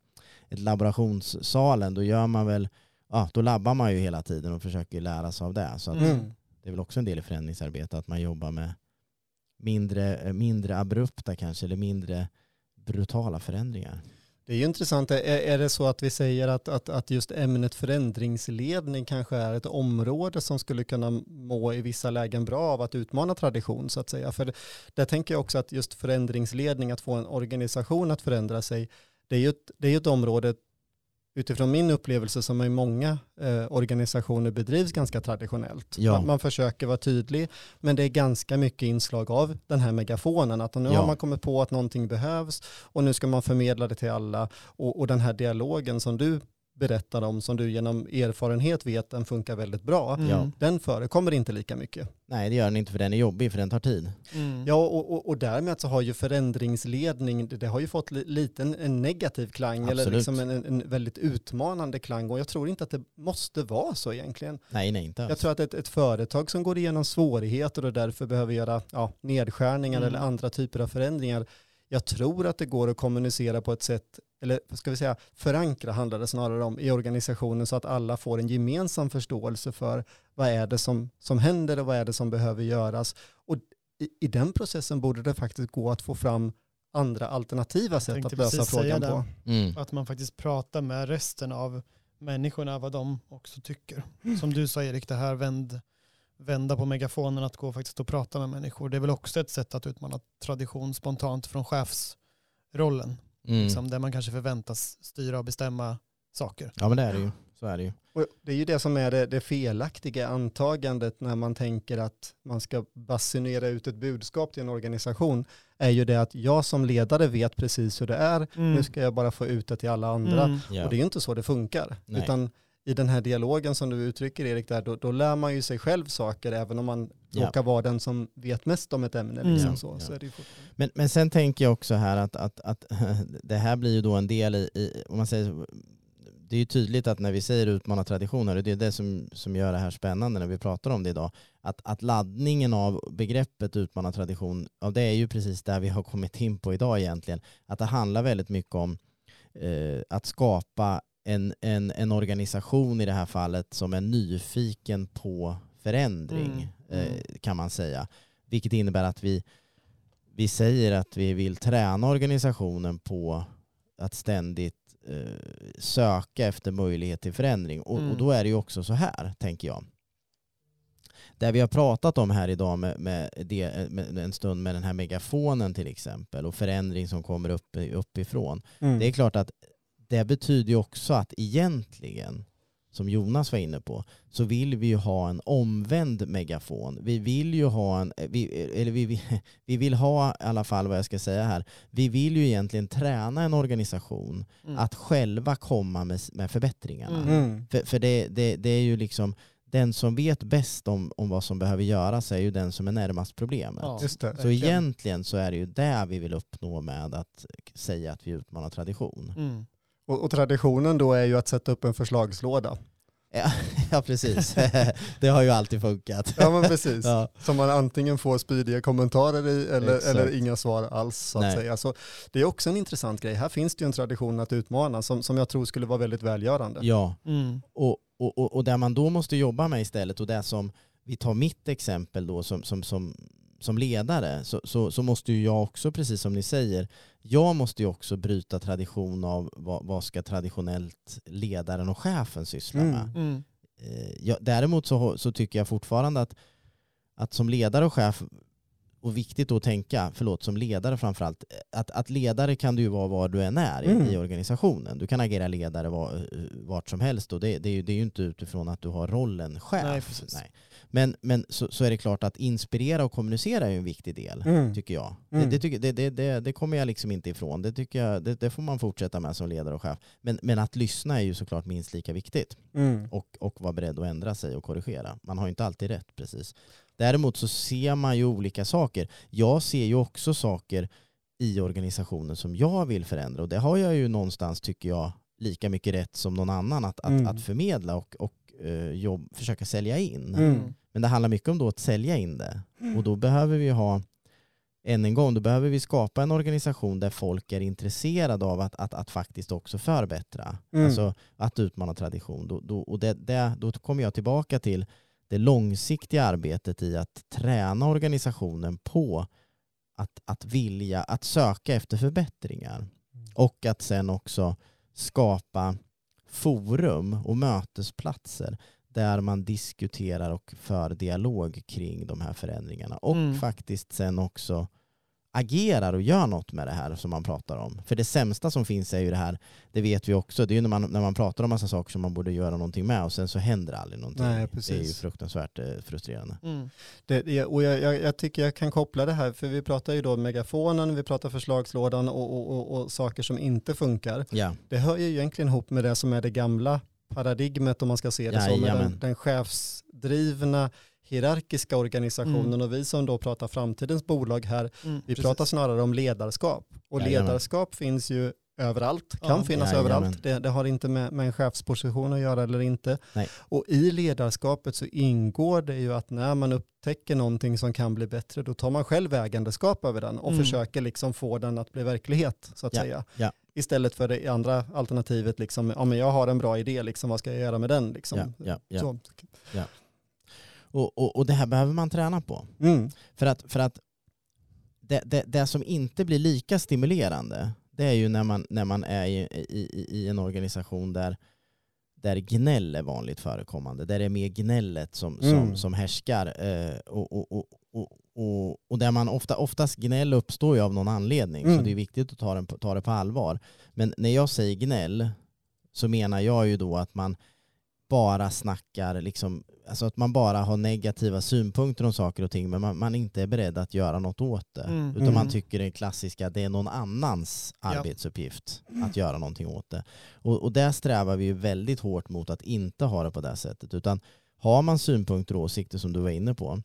ett laborationssalen, då gör man väl, ja då labbar man ju hela tiden och försöker lära sig av det. Så Mm. det är väl också en del i förändringsarbete att man jobbar med mindre, eh, mindre abrupta kanske eller mindre brutala förändringar. Det är ju intressant. Är, är det så att vi säger att, att, att just ämnet förändringsledning kanske är ett område som skulle kunna må i vissa lägen bra av att utmana tradition så att säga? För där tänker jag också att just förändringsledning, att få en organisation att förändra sig, det är ju ett, det är ett område utifrån min upplevelse som i många eh, organisationer bedrivs ganska traditionellt. Ja. Man, man, försöker vara tydlig, men det är ganska mycket inslag av den här megafonen, att nu Ja. har man kommit på att någonting behövs och nu ska man förmedla det till alla och, och den här dialogen som du berättar om, som du genom erfarenhet vet den funkar väldigt bra, Mm. Den förekommer inte lika mycket. Nej det gör den inte för den är jobbig för den tar tid. Mm. Ja, och, och, och därmed så har ju förändringsledning, det, har ju fått li, lite en, en negativ klang eller Absolut. liksom en, en- en väldigt utmanande klang och jag tror inte att det måste vara så egentligen. Nej nej inte alls. Jag tror att ett, ett företag som går igenom svårigheter och därför behöver göra ja, nedskärningar Mm. eller andra typer av förändringar, jag tror att det går att kommunicera på ett sätt, eller ska vi säga, förankra handlar det snarare om i organisationen så att alla får en gemensam förståelse för vad är det som, som händer och vad är det som behöver göras. Och i, i den processen borde det faktiskt gå att få fram andra alternativa sätt att lösa frågan på. Mm. Att man faktiskt pratar med resten av människorna vad de också tycker. Som du sa Erik, det här vänd, vända på megafonen, att gå faktiskt och prata med människor. Det är väl också ett sätt att utmana tradition spontant från chefsrollen. Mm. Liksom, där man kanske förväntas styra och bestämma saker. Ja men det är det ju. Så är det ju. Och det är ju det som är det, det felaktiga antagandet när man tänker att man ska basunera ut ett budskap till en organisation är ju det att jag som ledare vet precis hur det är, nu ska jag bara få ut det till alla andra. Mm. Och det är ju inte så det funkar. Nej. Utan i den här dialogen som du uttrycker Erik, där, då, då lär man ju sig själv saker även om man Ja. råkar vara den som vet mest om ett ämne. Mm. Liksom så, ja. så. Men, men sen tänker jag också här att, att, att det här blir ju då en del i, i om man säger det är ju tydligt att när vi säger utmana traditioner, och det är det som, som gör det här spännande när vi pratar om det idag, att, att laddningen av begreppet utmana tradition, ja, det är ju precis där vi har kommit in på idag egentligen. Att det handlar väldigt mycket om eh, att skapa en, en, en organisation i det här fallet som är nyfiken på förändring, Mm, mm. Eh, kan man säga. Vilket innebär att vi, vi säger att vi vill träna organisationen på att ständigt eh, söka efter möjlighet till förändring. Och, Mm. och då är det ju också så här, tänker jag. Det vi har pratat om här idag med, med, det, med en stund med den här megafonen till exempel och förändring som kommer upp, uppifrån. Mm. Det är klart att det betyder ju också att egentligen, som Jonas var inne på, så vill vi ju ha en omvänd megafon. Vi vill ju ha en, vi, eller vi, vi, vi vill ha i alla fall vad jag ska säga här, vi vill ju egentligen träna en organisation Mm. att själva komma med, med förbättringarna. Mm. Mm. För, för det, det, det är ju liksom, den som vet bäst om, om vad som behöver göras är ju den som är närmast problemet. Ja, Just det. Så verkligen. egentligen så är det ju det vi vill uppnå med att säga att vi utmanar tradition. Mm. Och, och traditionen då är ju att sätta upp en förslagslåda. Ja, ja precis. det har ju alltid funkat. Ja men precis. Ja. Som man antingen får spydiga kommentarer i eller, Exakt. eller inga svar alls så att Nej. säga. Så det är också en intressant grej. Här finns det ju en tradition att utmana som, som jag tror skulle vara väldigt välgörande. Ja, Mm. och, och, och, och det man då måste jobba med istället och det som, vi tar mitt exempel då som, som, som, som ledare, så, så, så måste ju jag också, precis som ni säger, jag måste ju också bryta tradition av vad, vad ska traditionellt ledaren och chefen syssla Mm. med. Mm. Eh, ja, däremot så, så tycker jag fortfarande att, att som ledare och chef, och viktigt att tänka, förlåt, som ledare framförallt, att, att ledare kan du ju vara var du än är i, Mm. i organisationen. Du kan agera ledare var, vart som helst och det, det, är ju, det är ju inte utifrån att du har rollen chef. Nej, precis. Men, men så, så är det klart att inspirera och kommunicera är en viktig del, Mm. tycker jag. Mm. Det, det, det, det, det, kommer jag liksom inte ifrån. Det, tycker jag, det, får man fortsätta med som ledare och chef. Men, men att lyssna är ju såklart minst lika viktigt Mm. och, och vara beredd att ändra sig och korrigera. Man har ju inte alltid rätt precis. Däremot så ser man ju olika saker. Jag ser ju också saker i organisationen som jag vill förändra och det har jag ju någonstans, tycker jag, lika mycket rätt som någon annan att, att, Mm. att förmedla och, och eh, jobb, försöka sälja in. Mm. Men det handlar mycket om då att sälja in det. Och då behöver vi ha, än en gång, då behöver vi skapa en organisation där folk är intresserade av att, att, att faktiskt också förbättra. Mm. Alltså att utmana tradition. Då, då, och det, det, då kommer jag tillbaka till det långsiktiga arbetet i att träna organisationen på att, att vilja, att söka efter förbättringar. Och att sen också skapa forum och mötesplatser där man diskuterar och för dialog kring de här förändringarna. Och Mm. faktiskt sen också agerar och gör något med det här som man pratar om. För det sämsta som finns är ju det här, det vet vi också, det är ju när man, när man pratar om massa saker som man borde göra någonting med och sen så händer aldrig någonting. Nej, Det är ju precis. fruktansvärt eh, frustrerande. Mm. Det, det- och jag, jag, jag tycker jag kan koppla det här, för vi pratar ju då megafonen, vi pratar förslagslådan och, och, och, och saker som inte funkar. Ja, Det hör ju egentligen ihop med det som är det gamla paradigmet om man ska se det så, med Jajamän. den, den chefsdrivna hierarkiska organisationen Mm. och vi som då pratar framtidens bolag här, Mm. vi Precis. pratar snarare om ledarskap. Och Jajamän. ledarskap finns ju överallt, kan Ja. finnas Jajamän. överallt. Det, det har inte med, med en chefsposition att göra eller inte. Nej. Och i ledarskapet så ingår det ju att när man upptäcker någonting som kan bli bättre, då tar man själv ägandeskap över den och Mm. försöker liksom få den att bli verklighet, så att Ja, säga. ja. Istället för det andra alternativet, liksom, ja men jag har en bra idé, liksom, vad ska jag göra med den? Liksom. ja, ja, ja. Så. Och, och, och det här behöver man träna på. Mm. För att, för att det, det, det som inte blir lika stimulerande det är ju när man, när man är i, i, i en organisation där, där gnäll är vanligt förekommande. Där det är mer gnället som, som, Mm. som härskar. Eh, och, och, och, och, och, och där man ofta, oftast gnäll uppstår ju av någon anledning. Så Mm. det är viktigt att ta, den, ta det på allvar. Men när jag säger gnäll så menar jag ju då att man bara snackar, liksom, alltså att man bara har negativa synpunkter om saker och ting men man, man inte är beredd att göra något åt det. Mm. Utan man Mm. tycker det klassiska att det är någon annans Ja. arbetsuppgift att göra någonting åt det. Och, och där strävar vi ju väldigt hårt mot att inte ha det på det sättet. Utan har man synpunkter och åsikter som du var inne på,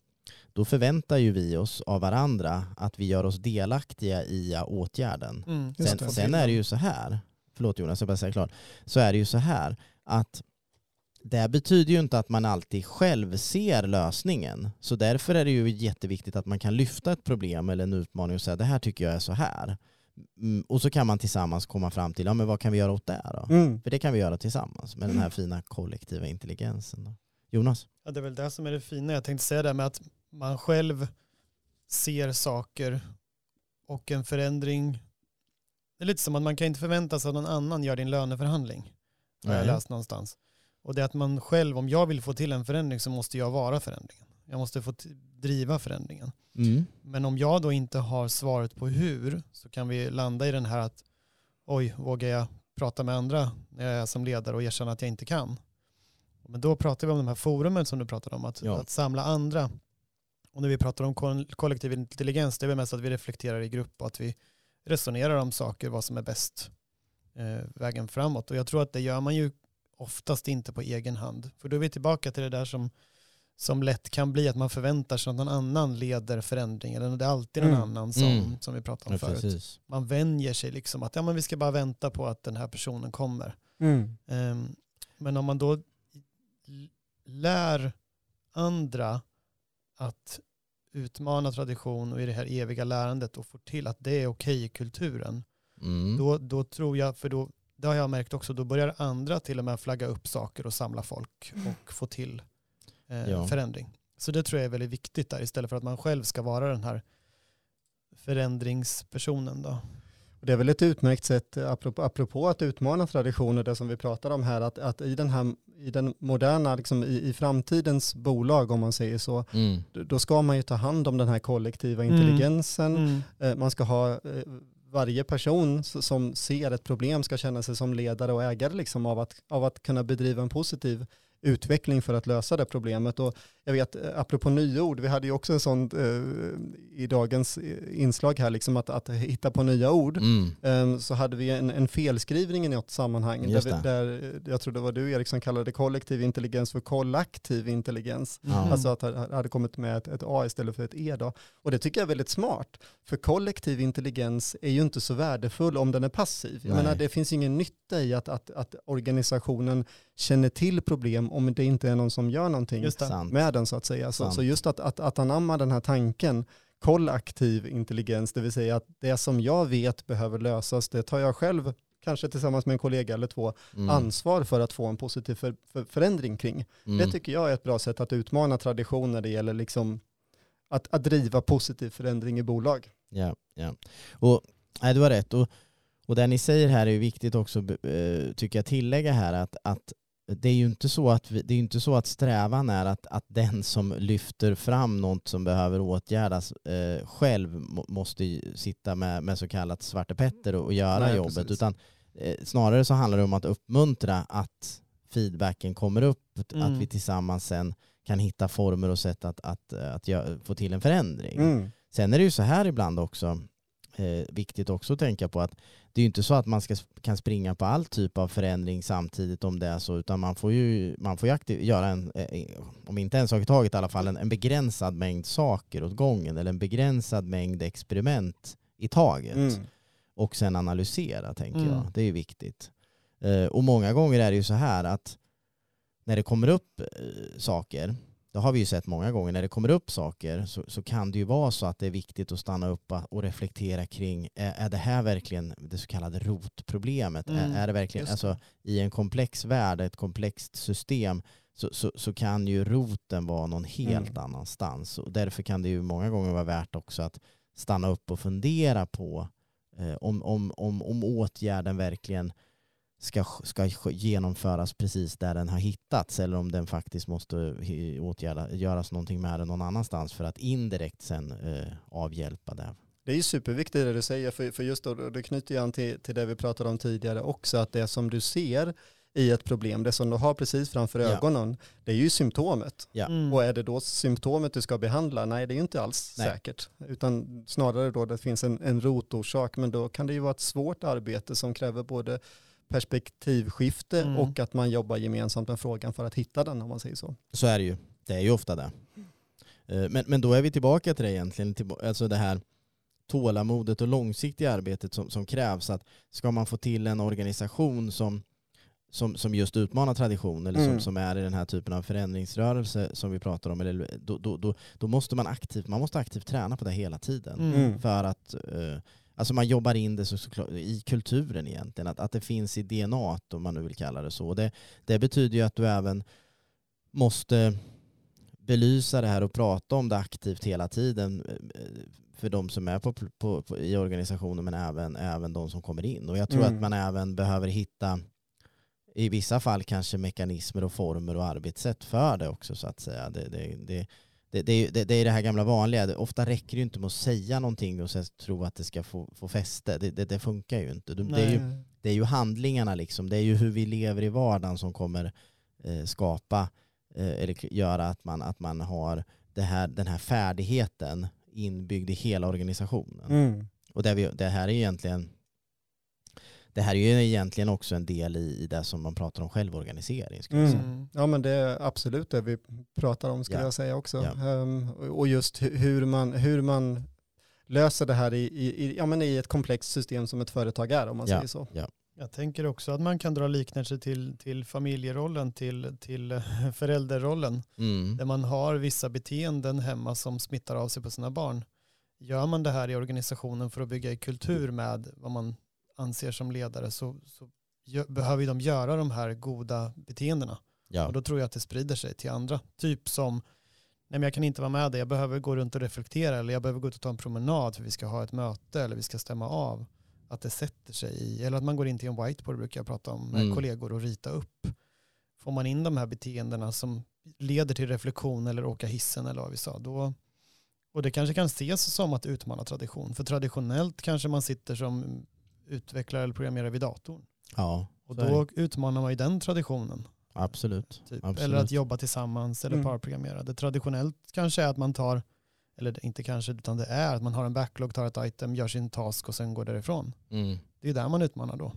då förväntar ju vi oss av varandra att vi gör oss delaktiga i åtgärden. Mm. Sen, sen är det ju så här, förlåt Jonas, jag bara säga klart, så är det ju så här att det betyder ju inte att man alltid själv ser lösningen. Så därför är det ju jätteviktigt att man kan lyfta ett problem eller en utmaning och säga det här tycker jag är så här. Mm, och så kan man tillsammans komma fram till, ja men vad kan vi göra åt det då? Mm. För det kan vi göra tillsammans med den här fina kollektiva intelligensen. Då. Jonas? Ja, det är väl det som är det fina. Jag tänkte säga det med att man själv ser saker och en förändring. Det är lite som att man kan inte förvänta sig att någon annan gör din löneförhandling. Har jag läst någonstans. Och det är att man själv, om jag vill få till en förändring så måste jag vara förändringen. Jag måste få driva förändringen. Mm. Men om jag då inte har svaret på hur så kan vi landa i den här att oj, vågar jag prata med andra när jag är som ledare och erkänna att jag inte kan? Men då pratar vi om de här forumen som du pratade om, att, Ja. att samla andra. Och när vi pratar om kollektiv intelligens, det är väl mest att vi reflekterar i grupp och att vi resonerar om saker, vad som är bäst eh, vägen framåt. Och jag tror att det gör man ju oftast inte på egen hand. För då är vi tillbaka till det där som, som lätt kan bli att man förväntar sig att någon annan leder förändring. Eller det är alltid någon Mm. annan som, Mm. som vi pratade om Ja, förut. precis. Man vänjer sig liksom att ja, men vi ska bara vänta på att den här personen kommer. Mm. Ehm, men om man då lär andra att utmana tradition och i det här eviga lärandet och får till att det är okej i kulturen, Mm. då, då tror jag, för då, det har jag märkt också, då börjar andra till och med flagga upp saker och samla folk och få till eh, Ja. förändring. Så det tror jag är väldigt viktigt där, istället för att man själv ska vara den här förändringspersonen. Då. Det är väl ett utmärkt sätt, apropå, apropå att utmana traditioner, det som vi pratar om här, att, att i den här i den moderna, liksom i, i framtidens bolag om man säger så, Mm. då- ska man ju ta hand om den här kollektiva Mm. intelligensen. Mm. Eh, Man ska ha, eh, varje person som ser ett problem ska känna sig som ledare och ägare liksom av, att, av att kunna bedriva en positiv utveckling för att lösa det problemet. Och jag vet, eh, apropå nyord, vi hade ju också en sån eh, i dagens eh, inslag här, liksom att, att hitta på nya ord. Mm. Ehm, så hade vi en, en felskrivning i något sammanhang där, vi, där eh, jag tror det var du Erik som kallade kollektiv intelligens för kollektiv intelligens. Ja. Alltså att det hade kommit med ett, ett A istället för ett E då. Och det tycker jag är väldigt smart. För kollektiv intelligens är ju inte så värdefull om den är passiv. Jag Nej. menar det finns ingen nytta i att, att, att organisationen känner till problem om det inte är någon som gör någonting med den så att säga. Så, så just att, att, att anamma den här tanken, kollektiv intelligens, det vill säga att det som jag vet behöver lösas, det tar jag själv, kanske tillsammans med en kollega eller två, Mm. ansvar för att få en positiv för, för, förändring kring. Mm. Det tycker jag är ett bra sätt att utmana tradition när det gäller liksom att, att driva positiv förändring i bolag. Ja, ja. Och, nej, du har rätt. Och, och det ni säger här är ju viktigt också, eh, tycker jag, tillägga här att, att det är ju inte så att, vi, det är inte så att strävan är att, att den som lyfter fram något som behöver åtgärdas eh, själv måste sitta med, med så kallat Svarte Petter och, och göra Nej, jobbet. Precis. Utan eh, snarare så handlar det om att uppmuntra att feedbacken kommer upp, mm. att vi tillsammans sen kan hitta former och sätt att, att, att, att få till en förändring. Mm. Sen är det ju så här ibland också, eh, viktigt också att tänka på att det är ju inte så att man ska, kan springa på all typ av förändring samtidigt om det är så, utan man får ju, man får ju aktiv, göra en, eh, om inte en sak i taget i alla fall, en, en begränsad mängd saker åt gången eller en begränsad mängd experiment i taget. Mm. Och sen analysera tänker mm. jag, det är ju viktigt. Eh, och många gånger är det ju så här att när det kommer upp eh, saker det har vi ju sett många gånger, när det kommer upp saker så, så kan det ju vara så att det är viktigt att stanna upp och reflektera kring, är, är det här verkligen det så kallade rotproblemet? Mm, är, är, det verkligen, alltså i en komplex värld, ett komplext system, så, så, så kan ju roten vara någon helt mm. annanstans. Och därför kan det ju många gånger vara värt också att stanna upp och fundera på eh, om, om, om, om åtgärden verkligen ska, ska genomföras precis där den har hittats eller om den faktiskt måste åtgärda, göras någonting med den någon annanstans för att indirekt sen eh, avhjälpa det. Det är ju superviktigt det du säger, för, för just då, det knyter ju an till, till det vi pratade om tidigare också, att det som du ser i ett problem, det som du har precis framför ögonen, ja. det är ju symptomet. Ja. Mm. Och är det då symptomet du ska behandla? Nej, det är ju inte alls Nej. säkert. Utan snarare då det finns en, en rotorsak, men då kan det ju vara ett svårt arbete som kräver både perspektivskifte mm. och att man jobbar gemensamt med frågan för att hitta den om man säger så. Så är det ju. Det är ju ofta det. Eh, men, men då är vi tillbaka till det egentligen, alltså det här tålamodet och långsiktiga arbetet som, som krävs. Att ska man få till en organisation som, som, som just utmanar tradition eller som, mm. som är i den här typen av förändringsrörelse som vi pratar om, eller, då, då, då, då måste man aktivt, man måste aktivt träna på det hela tiden. Mm. För att uh, Alltså man jobbar in det så, såklart, i kulturen egentligen, att, att det finns i DNA om man nu vill kalla det så. Det, det betyder ju att du även måste belysa det här och prata om det aktivt hela tiden eh, för de som är på, på, på, i organisationen men även, även de som kommer in. Och jag tror mm. att man även behöver hitta i vissa fall kanske mekanismer och former och arbetssätt för det också så att säga. Det, det, det, det, det, det, det är det här gamla vanliga. Ofta räcker det inte med att säga någonting och sen tro att det ska få, få fäste. Det funkar ju inte. Det är ju, det är ju handlingarna, liksom. det är ju hur vi lever i vardagen som kommer eh, skapa eh, eller göra att man, att man har det här, den här färdigheten inbyggd i hela organisationen. Mm. Och det, vi, det här är egentligen det här är ju egentligen också en del i, det som man pratar om självorganisering. Mm. Ja men det är absolut det vi pratar om skulle ja. jag säga också. Ja. Um, och just hur man, hur man löser det här i, i, ja, men i ett komplext system som ett företag är om man ja. säger så. Ja. Jag tänker också att man kan dra liknelser till, till familjerollen, till, till förälderrollen. Mm. Där man har vissa beteenden hemma som smittar av sig på sina barn. Gör man det här i organisationen för att bygga en kultur med vad man anser som ledare så, så behöver de göra de här goda beteendena. Ja. Och då tror jag att det sprider sig till andra. Typ som, nej men jag kan inte vara med dig, jag behöver gå runt och reflektera eller jag behöver gå ut och ta en promenad för vi ska ha ett möte eller vi ska stämma av. Att det sätter sig i, eller att man går in till en whiteboard brukar jag prata om med mm. kollegor och rita upp. Får man in de här beteendena som leder till reflektion eller åka hissen eller vad vi sa, då, och det kanske kan ses som att utmana tradition. För traditionellt kanske man sitter som utvecklare eller programmerare vid datorn. Ja, och då utmanar man ju den traditionen. Absolut. Typ. Absolut. Eller att jobba tillsammans eller mm. parprogrammera. Det traditionellt kanske är att man tar, eller inte kanske, utan det är att man har en backlog, tar ett item, gör sin task och sen går därifrån. Mm. Det är där man utmanar då.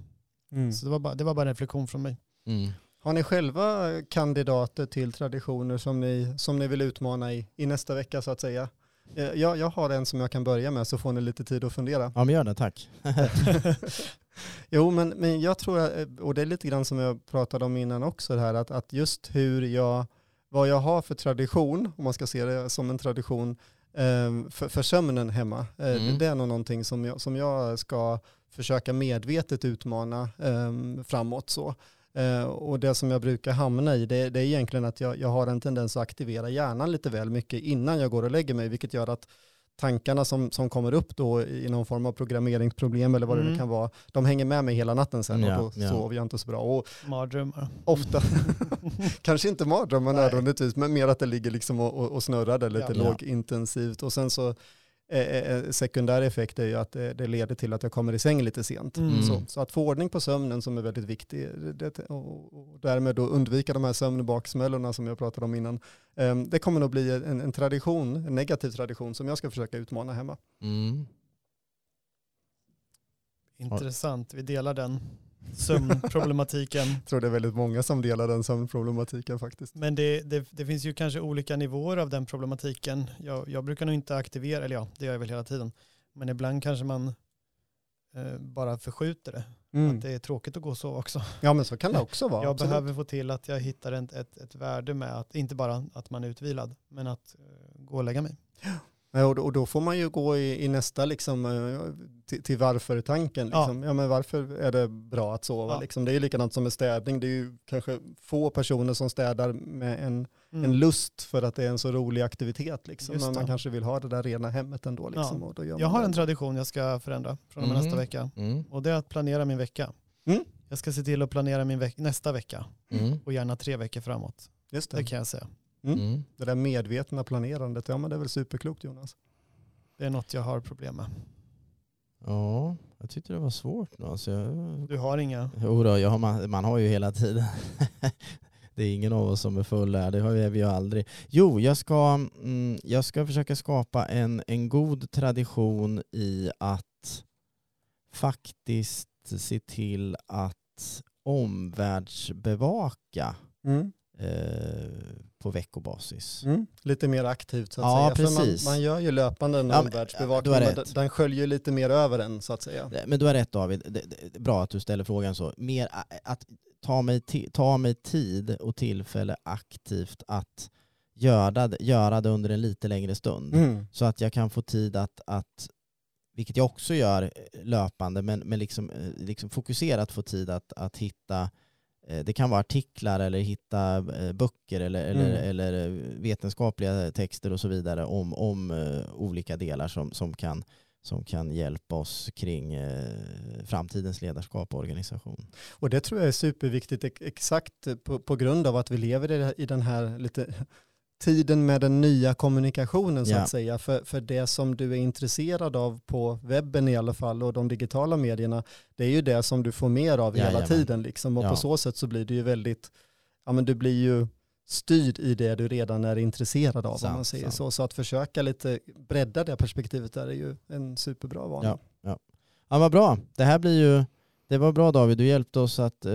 Mm. Så det var, bara, det var bara en reflektion från mig. Mm. Har ni själva kandidater till traditioner som ni, som ni vill utmana i, i nästa vecka så att säga? Eh, jag, jag har en som jag kan börja med så får ni lite tid att fundera. Ja men gör det, tack. jo men, men jag tror, eh, och det är lite grann som jag pratade om innan också, det här, att, att just hur jag, vad jag har för tradition, om man ska se det som en tradition, ehm, för, för sömnen hemma. Eh, mm. Det är nog någonting som jag, som jag ska försöka medvetet utmana framåt. Så. Eh, och det som jag brukar hamna i det, det är egentligen att jag, jag har en tendens att aktivera hjärnan lite väl mycket innan jag går och lägger mig, vilket gör att tankarna som, som kommer upp då i någon form av programmeringsproblem eller vad det Mm. nu kan vara, de hänger med mig hela natten sen Ja, och då ja. sover jag inte så bra. Och Mardrömmar. ofta, kanske inte mardrömmar nödvändigtvis, men mer att det ligger liksom och, och, och snurrar där lite Ja. lågintensivt. Och sen så eh, eh, sekundär effekt är ju att det, det leder till att jag kommer i säng lite sent. Mm. Så, så att få ordning på sömnen som är väldigt viktig det, det, och, och därmed då undvika de här sömnbaksmällorna som jag pratade om innan. Eh, det kommer nog bli en, en tradition, en negativ tradition som jag ska försöka utmana hemma. Mm. Intressant, vi delar den sömnproblematiken. Jag tror det är väldigt många som delar den sömnproblematiken faktiskt. Men det, det, det finns ju kanske olika nivåer av den problematiken. Jag, jag brukar nog inte aktivera, eller ja, det gör jag väl hela tiden. Men ibland kanske man eh, bara förskjuter det. Mm. Att det är tråkigt att gå och sova också. Ja men så kan det också vara. jag absolut. behöver få till att jag hittar ett, ett, ett värde med att, inte bara att man är utvilad, men att eh, gå och lägga mig. Ja, och, då, får man ju gå i, i nästa liksom, eh, till, till varför-tanken. Ja. Liksom. Ja. men varför är det bra att sova? Ja. Liksom? Det är ju likadant som med städning. Det är ju kanske få personer som städar med en, Mm. en lust för att det är en så rolig aktivitet. Liksom. Just Men man kanske vill ha det där rena hemmet ändå. Liksom, Ja. och då gör Jag har det. en tradition jag ska förändra från och med Mhm. nästa vecka. Mm. Och det är att planera min vecka. Mm. Jag ska se till att planera min veck- nästa vecka Mm. och gärna tre veckor framåt. Just det. Det kan jag säga. Mm. Mm. det där medvetna planerandet, ja men det är väl superklokt Jonas. Det är något jag har problem med. Ja, jag tyckte det var svårt nu. Alltså jag... Du har inga... Jo då, jag har, man, har ju hela tiden. det är ingen av oss som är full här, det har vi vi ju aldrig. Jo, jag ska, mm, jag ska försöka skapa en, en god tradition i att faktiskt se till att omvärldsbevaka Mm. eh, på veckobasis. Mm. Lite mer aktivt så att Ja, säga. precis. Man, man gör ju löpande en Ja, omvärldsbevakning, ja, men den, sköljer ju lite mer över en så att säga. Men du har rätt David, det, det, bra att du ställer frågan så. Mer att ta mig, ta mig tid och tillfälle aktivt att göra det, göra det under en lite längre stund. Mm. Så att jag kan få tid att, att vilket jag också gör eh, löpande, men, men liksom, eh, liksom fokuserat få tid att, att hitta det kan vara artiklar eller hitta eh, böcker eller, eller, Mm. eller eh, vetenskapliga texter och så vidare om, om eh, olika delar som, som, kan, som kan hjälpa oss kring eh, framtidens ledarskap och organisation. Och det tror jag är superviktigt ex- exakt på, på grund av att vi lever i den här lite tiden med den nya kommunikationen så Ja. att säga. För, för det som du är intresserad av på webben i alla fall och de digitala medierna, det är ju det som du får mer av hela Jajamän. tiden. Liksom. Och Ja. på så sätt så blir det ju väldigt, ja men du blir ju styrd i det du redan är intresserad av om Sant, man säger sant. så. Så att försöka lite bredda det perspektivet där är ju en superbra vana. Ja. Ja, vad bra. Det här blir ju det var bra David, du hjälpte oss att eh,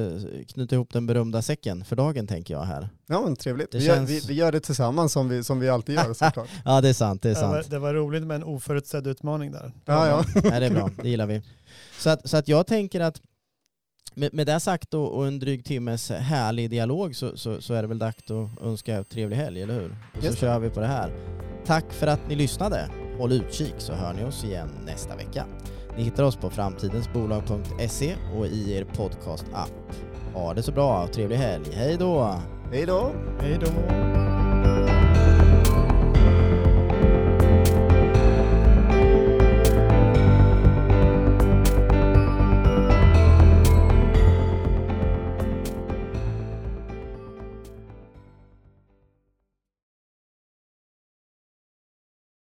knyta ihop den berömda säcken för dagen tänker jag här. Ja men trevligt. Det Vi, gör, känns- vi, vi gör det tillsammans som vi, som vi alltid gör såklart. Ja det är sant, det är Det var, sant. det var roligt med en oförutsedd utmaning där. Ja, ja. Nej, det är bra, det gillar vi. Så att, så att jag tänker att med, med det sagt och, och en dryg timmes härlig dialog så, så, så är det väl dags att önska trevlig helg, eller hur? Och så kör vi på det här. Tack för att ni lyssnade. Håll utkik så hör ni oss igen nästa vecka. Ni hittar oss på framtidensbolag.se och i er podcast-app. Ha det så bra och trevlig helg. Hej då! Hej då! Hej då.